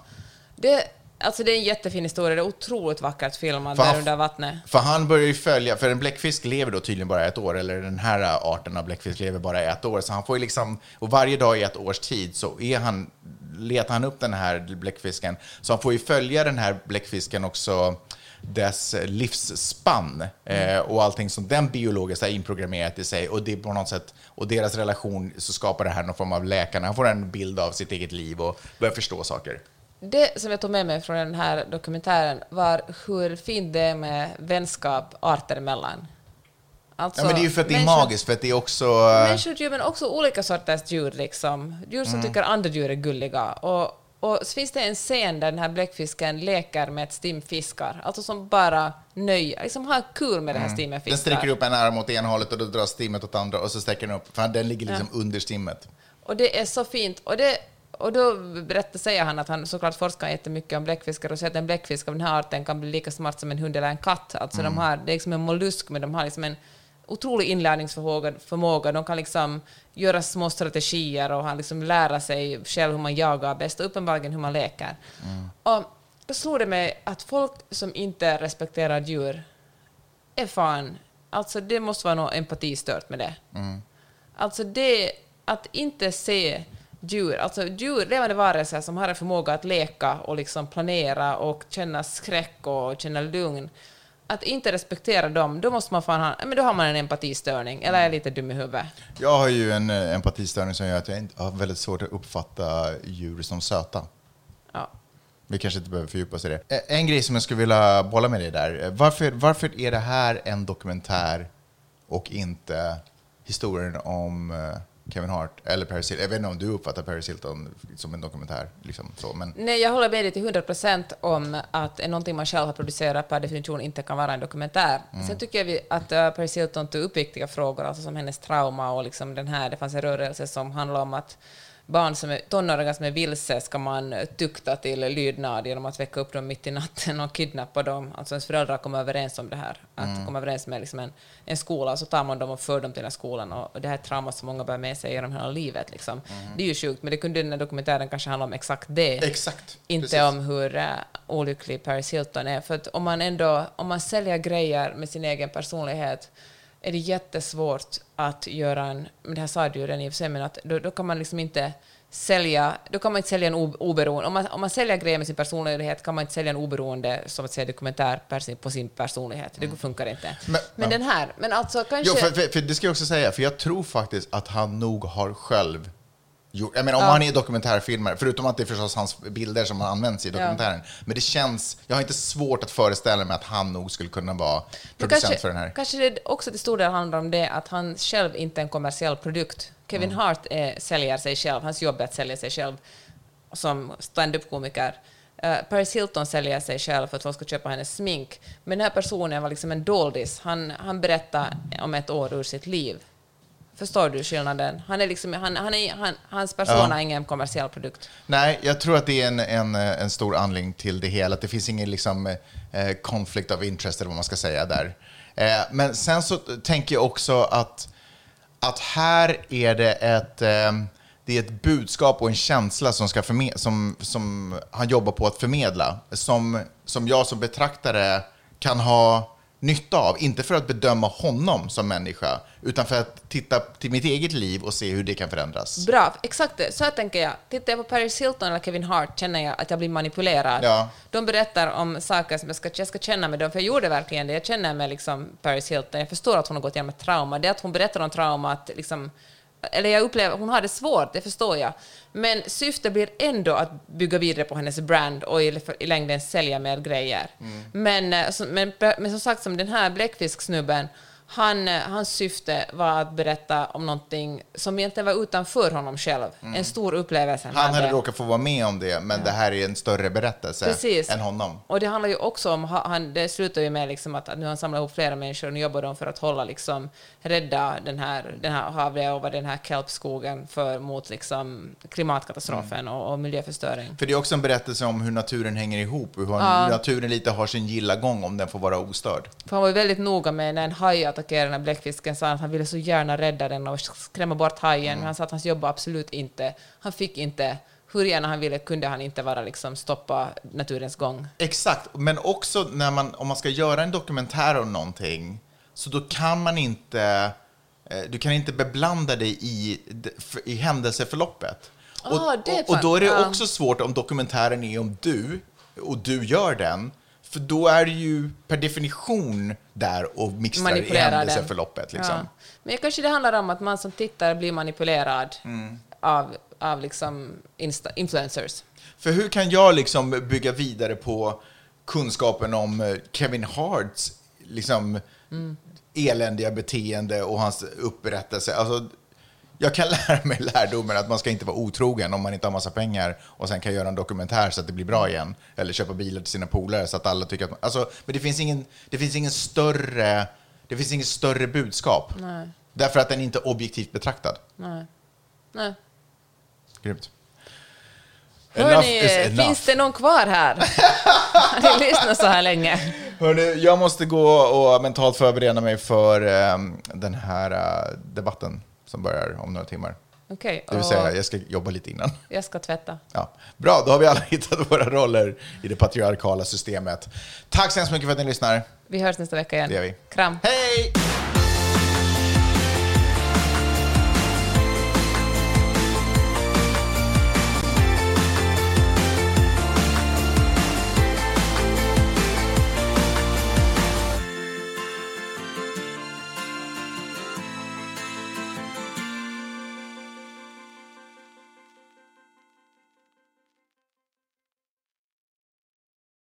Det, alltså det är en jättefin historia, det är otroligt vackert filmat där han- under vattnet. För han börjar ju följa, för en bläckfisk lever då tydligen bara ett år, eller den här arten av bläckfisk lever bara ett år, så han får ju liksom, och varje dag i ett års tid så är han letar han upp den här bläckfisken. Så han får ju följa den här bläckfisken också dess livsspann eh, och allting som den biologiskt har inprogrammerat i sig och det på något sätt och deras relation så skapar det här någon form av läkande. Han får en bild av sitt eget liv och börjar förstå saker. Det som jag tog med mig från den här dokumentären var hur fint det är med vänskap arter emellan. Alltså, Ja, men det är ju för att det är människor- magiskt, för att det är också... eh, Människor, djur, men också olika sorters djur. Liksom. Djur Mm. som tycker andra djur är gulliga. Och, och så finns det en scen där den här bläckfisken leker med ett stim fiskar, alltså som bara nöjer, liksom har kul med det här stimmet Mm. Den fiskar. sträcker upp en arm åt ena hållet och då dras stimmet åt andra och så sträcker den upp, för den ligger liksom under stimmet. Och det är så fint. Och, det, och då berättar, säger han att han såklart forskar jättemycket om bläckfiskar och säger att en bläckfisk av den här arten kan bli lika smart som en hund eller en katt. Alltså de har, det är liksom en mollusk, men de har liksom en otrolig inlärningsförmåga. Förmåga. De kan liksom göra små strategier och han liksom lära sig själv hur man jagar bäst och uppenbarligen hur man leker. Och då slog det mig att folk som inte respekterar djur är fan... Alltså det måste vara något empatistört med det. Alltså det, att inte se djur, alltså djur, levande varelser som har en förmåga att leka och liksom planera och känna skräck och känna lugn, att inte respektera dem, då måste man fan ha, men då har man en empatistörning, eller är lite dum i huvudet. Jag har ju en eh, empatistörning som gör att jag har väldigt svårt att uppfatta djur som söta. Ja. Vi kanske inte behöver fördjupa oss i det. Eh, En grej som jag skulle vilja bolla med dig där. Eh, Varför, varför är det här en dokumentär och inte historien om Kevin Hart eller Paris Hilton? Jag vet inte om du uppfattar Paris Hilton som en dokumentär. Liksom så, men Nej, jag håller med dig till 100 procent om att någonting man själv har producerat per definition inte kan vara en dokumentär. Sen tycker jag vi att uh, Paris Hilton tog upp viktiga frågor, alltså som hennes trauma och liksom den här, det fanns en rörelse som handlar om att barn som är, tonåringar som är vilse ska man tukta till lydnad genom att väcka upp dem mitt i natten och kidnappa dem. Alltså ens föräldrar kommer överens om det här, att komma överens med liksom en, en skola, så tar man dem och för dem till den skolan. Och, det här är trauma som många bär med sig genom hela livet. Liksom. Det är ju sjukt, men det kunde den här dokumentären kanske handla om exakt det. exakt. Inte Precis. om hur uh, olycklig Paris Hilton är. För att om man ändå om man säljer grejer med sin egen personlighet är det jättesvårt att göra en... Men det här sa du ju redan i och för sig, men att då, då kan man liksom inte sälja, då kan man inte sälja en oberoende... Om man, om man säljer grejer med sin personlighet kan man inte sälja en oberoende, som att säga dokumentär på sin personlighet. Det funkar inte. Mm. Men- Men, den här, men alltså kanske... Jo, för, för, för det ska jag också säga, för jag tror faktiskt att han nog har själv gjort, jag menar om Ja. han är dokumentärfilmare, förutom att det är förstås hans bilder som har använts i dokumentären, men det känns, jag har inte svårt att föreställa mig att han nog skulle kunna vara producent kanske, för den här. Kanske det också till stor del handlar om det att han själv inte är en kommersiell produkt. Kevin Mm. Hart är, säljer sig själv, hans jobb är att sälja sig själv som stand-up-komiker. Uh, Paris Hilton säljer sig själv för att folk ska köpa hennes smink. Men den här personen var liksom en doldis. Han, han berättar om ett år ur sitt liv. Förstår du skillnaden? Han är liksom, han, han är, han, hans person Ja. är ingen kommersiell produkt. Nej, jag tror att det är en, en, en stor anledning till det hela. Att det finns ingen liksom, eh, conflict of interest, eller vad man ska säga där. Eh, men sen så tänker jag också att, att här är det ett, eh, det är ett budskap och en känsla som, ska förme- som, som han jobbar på att förmedla. Som, som jag som betraktare kan ha nytta av. Inte för att bedöma honom som människa, utan för att titta till mitt eget liv och se hur det kan förändras. Bra, exakt det. Så här tänker jag. Tittar jag på Paris Hilton eller Kevin Hart känner jag att jag blir manipulerad. Ja. De berättar om saker som jag ska, jag ska känna med dem, för jag gjorde verkligen det. Jag känner med liksom Paris Hilton. Jag förstår att hon har gått igenom ett trauma. Det att hon berättar om trauma, att liksom, eller jag upplever hon har det svårt, det förstår jag. Men syftet blir ändå att bygga vidare på hennes brand och i, i längden sälja mer grejer. Men, eh, men, men som sagt, som den här bläckfisksnubben, han, hans syfte var att berätta om någonting som egentligen var utanför honom själv. En stor upplevelse. Han hade råkat få vara med om det, men det här är en större berättelse Precis. än honom. Och det handlar ju också om, ha- han, det slutar ju med liksom att, att nu har han samlat ihop flera människor och nu jobbar de för att hålla liksom, rädda den här, den här och den här kelpskogen för, mot liksom klimatkatastrofen Mm. och, och miljöförstöring. För det är också en berättelse om hur naturen hänger ihop, hur Ja. naturen lite har sin gilla gång om den får vara ostörd. För han var ju väldigt noga med när en haj attackerade den här bläckfisken sa han att han ville så gärna rädda den och skrämma bort hajen. Mm. Han sa att hans jobb absolut inte, han fick inte, hur gärna han ville kunde han inte bara liksom stoppa naturens gång. Exakt, men också när man, om man ska göra en dokumentär om någonting, så då kan man inte, eh, du kan inte beblanda dig i, i händelseförloppet. Ah, är och, och då är det också svårt om dokumentären är om du och du gör den. För då är du ju per definition där och mixtrar i händelseförloppet. Liksom. Ja. Men kanske det handlar om att man som tittare blir manipulerad Mm. av, av liksom influencers. För hur kan jag liksom bygga vidare på kunskapen om eh, Kevin Harts liksom, eländiga beteende och hans upprättelse? Alltså, jag kan [LAUGHS] lära mig lärdomen att man ska inte vara otrogen om man inte har massa pengar och sen kan göra en dokumentär så att det blir bra igen. Eller köpa bilar till sina polare så att alla tycker att man, alltså, Men det finns ingen, det finns ingen större, det finns ingen större budskap. Nej. Därför att den inte är objektivt betraktad. Nej. Nej. Grymt. Hörni, finns det någon kvar här? [LAUGHS] Har ni lyssnat så här länge? Hörrni, jag måste gå och mentalt förbereda mig för ehm, den här eh, debatten som börjar om några timmar. Okej, Det vill säga, jag ska jobba lite innan. jag ska tvätta. Ja. Bra, då har vi alla [LAUGHS] hittat våra roller i det patriarkala systemet. Tack så hemskt mycket för att ni lyssnar. Vi hörs nästa vecka igen. Det gör vi. Kram. Hej!